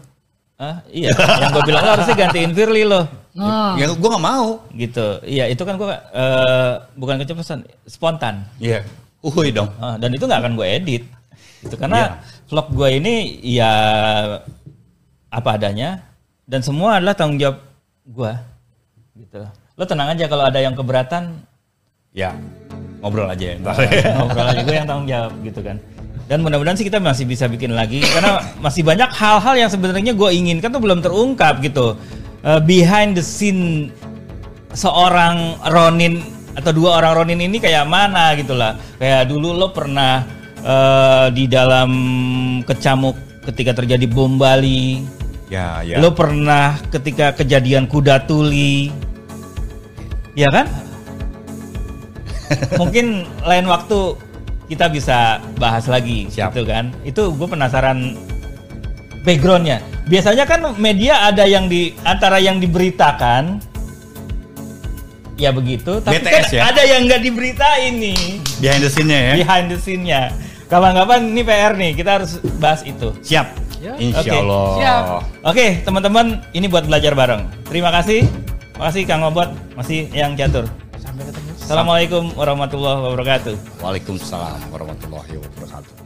ah, iya, yang gue bilang lo harusnya gantiin Firly loh. Nah, Ya gua nggak mau. Gitu. Iya, itu kan gue eh, bukan keceplosan, spontan. Iya. Uhuy dong. Ah, dan itu nggak akan gue edit itu karena vlog gue ini ya apa adanya dan semua adalah tanggung jawab gue gitu lo tenang aja kalau ada yang keberatan Ya. Ngobrol aja *laughs* ya. ntar. ngobrol aja gue yang tanggung jawab gitu kan dan mudah-mudahan sih kita masih bisa bikin lagi karena masih banyak hal-hal yang sebenarnya gue inginkan tuh belum terungkap gitu Eh, behind the scene seorang Ronin atau dua orang Ronin ini kayak mana gitu lah. Kayak dulu lo pernah eh, di dalam kecamuk ketika terjadi bom Bali. ya, ya. Lo pernah ketika kejadian kuda tuli. Ya kan? *laughs* Mungkin lain waktu kita bisa bahas lagi Siap. gitu kan. Itu gue penasaran backgroundnya. Biasanya kan media ada yang di antara yang diberitakan ya begitu, tapi BTS kan ya? ada yang nggak diberitain nih Behind the scene-nya ya. behind the scene-nya. Kapan-kapan ini PR nih, kita harus bahas itu. Siap. Ya. Insya Oke. Allah. Siap. Oke, teman-teman, ini buat belajar bareng. Terima kasih. Makasih Kang Obot, masih yang catur. sampai ketemu. Assalamualaikum warahmatullahi wabarakatuh. Waalaikumsalam warahmatullahi wabarakatuh.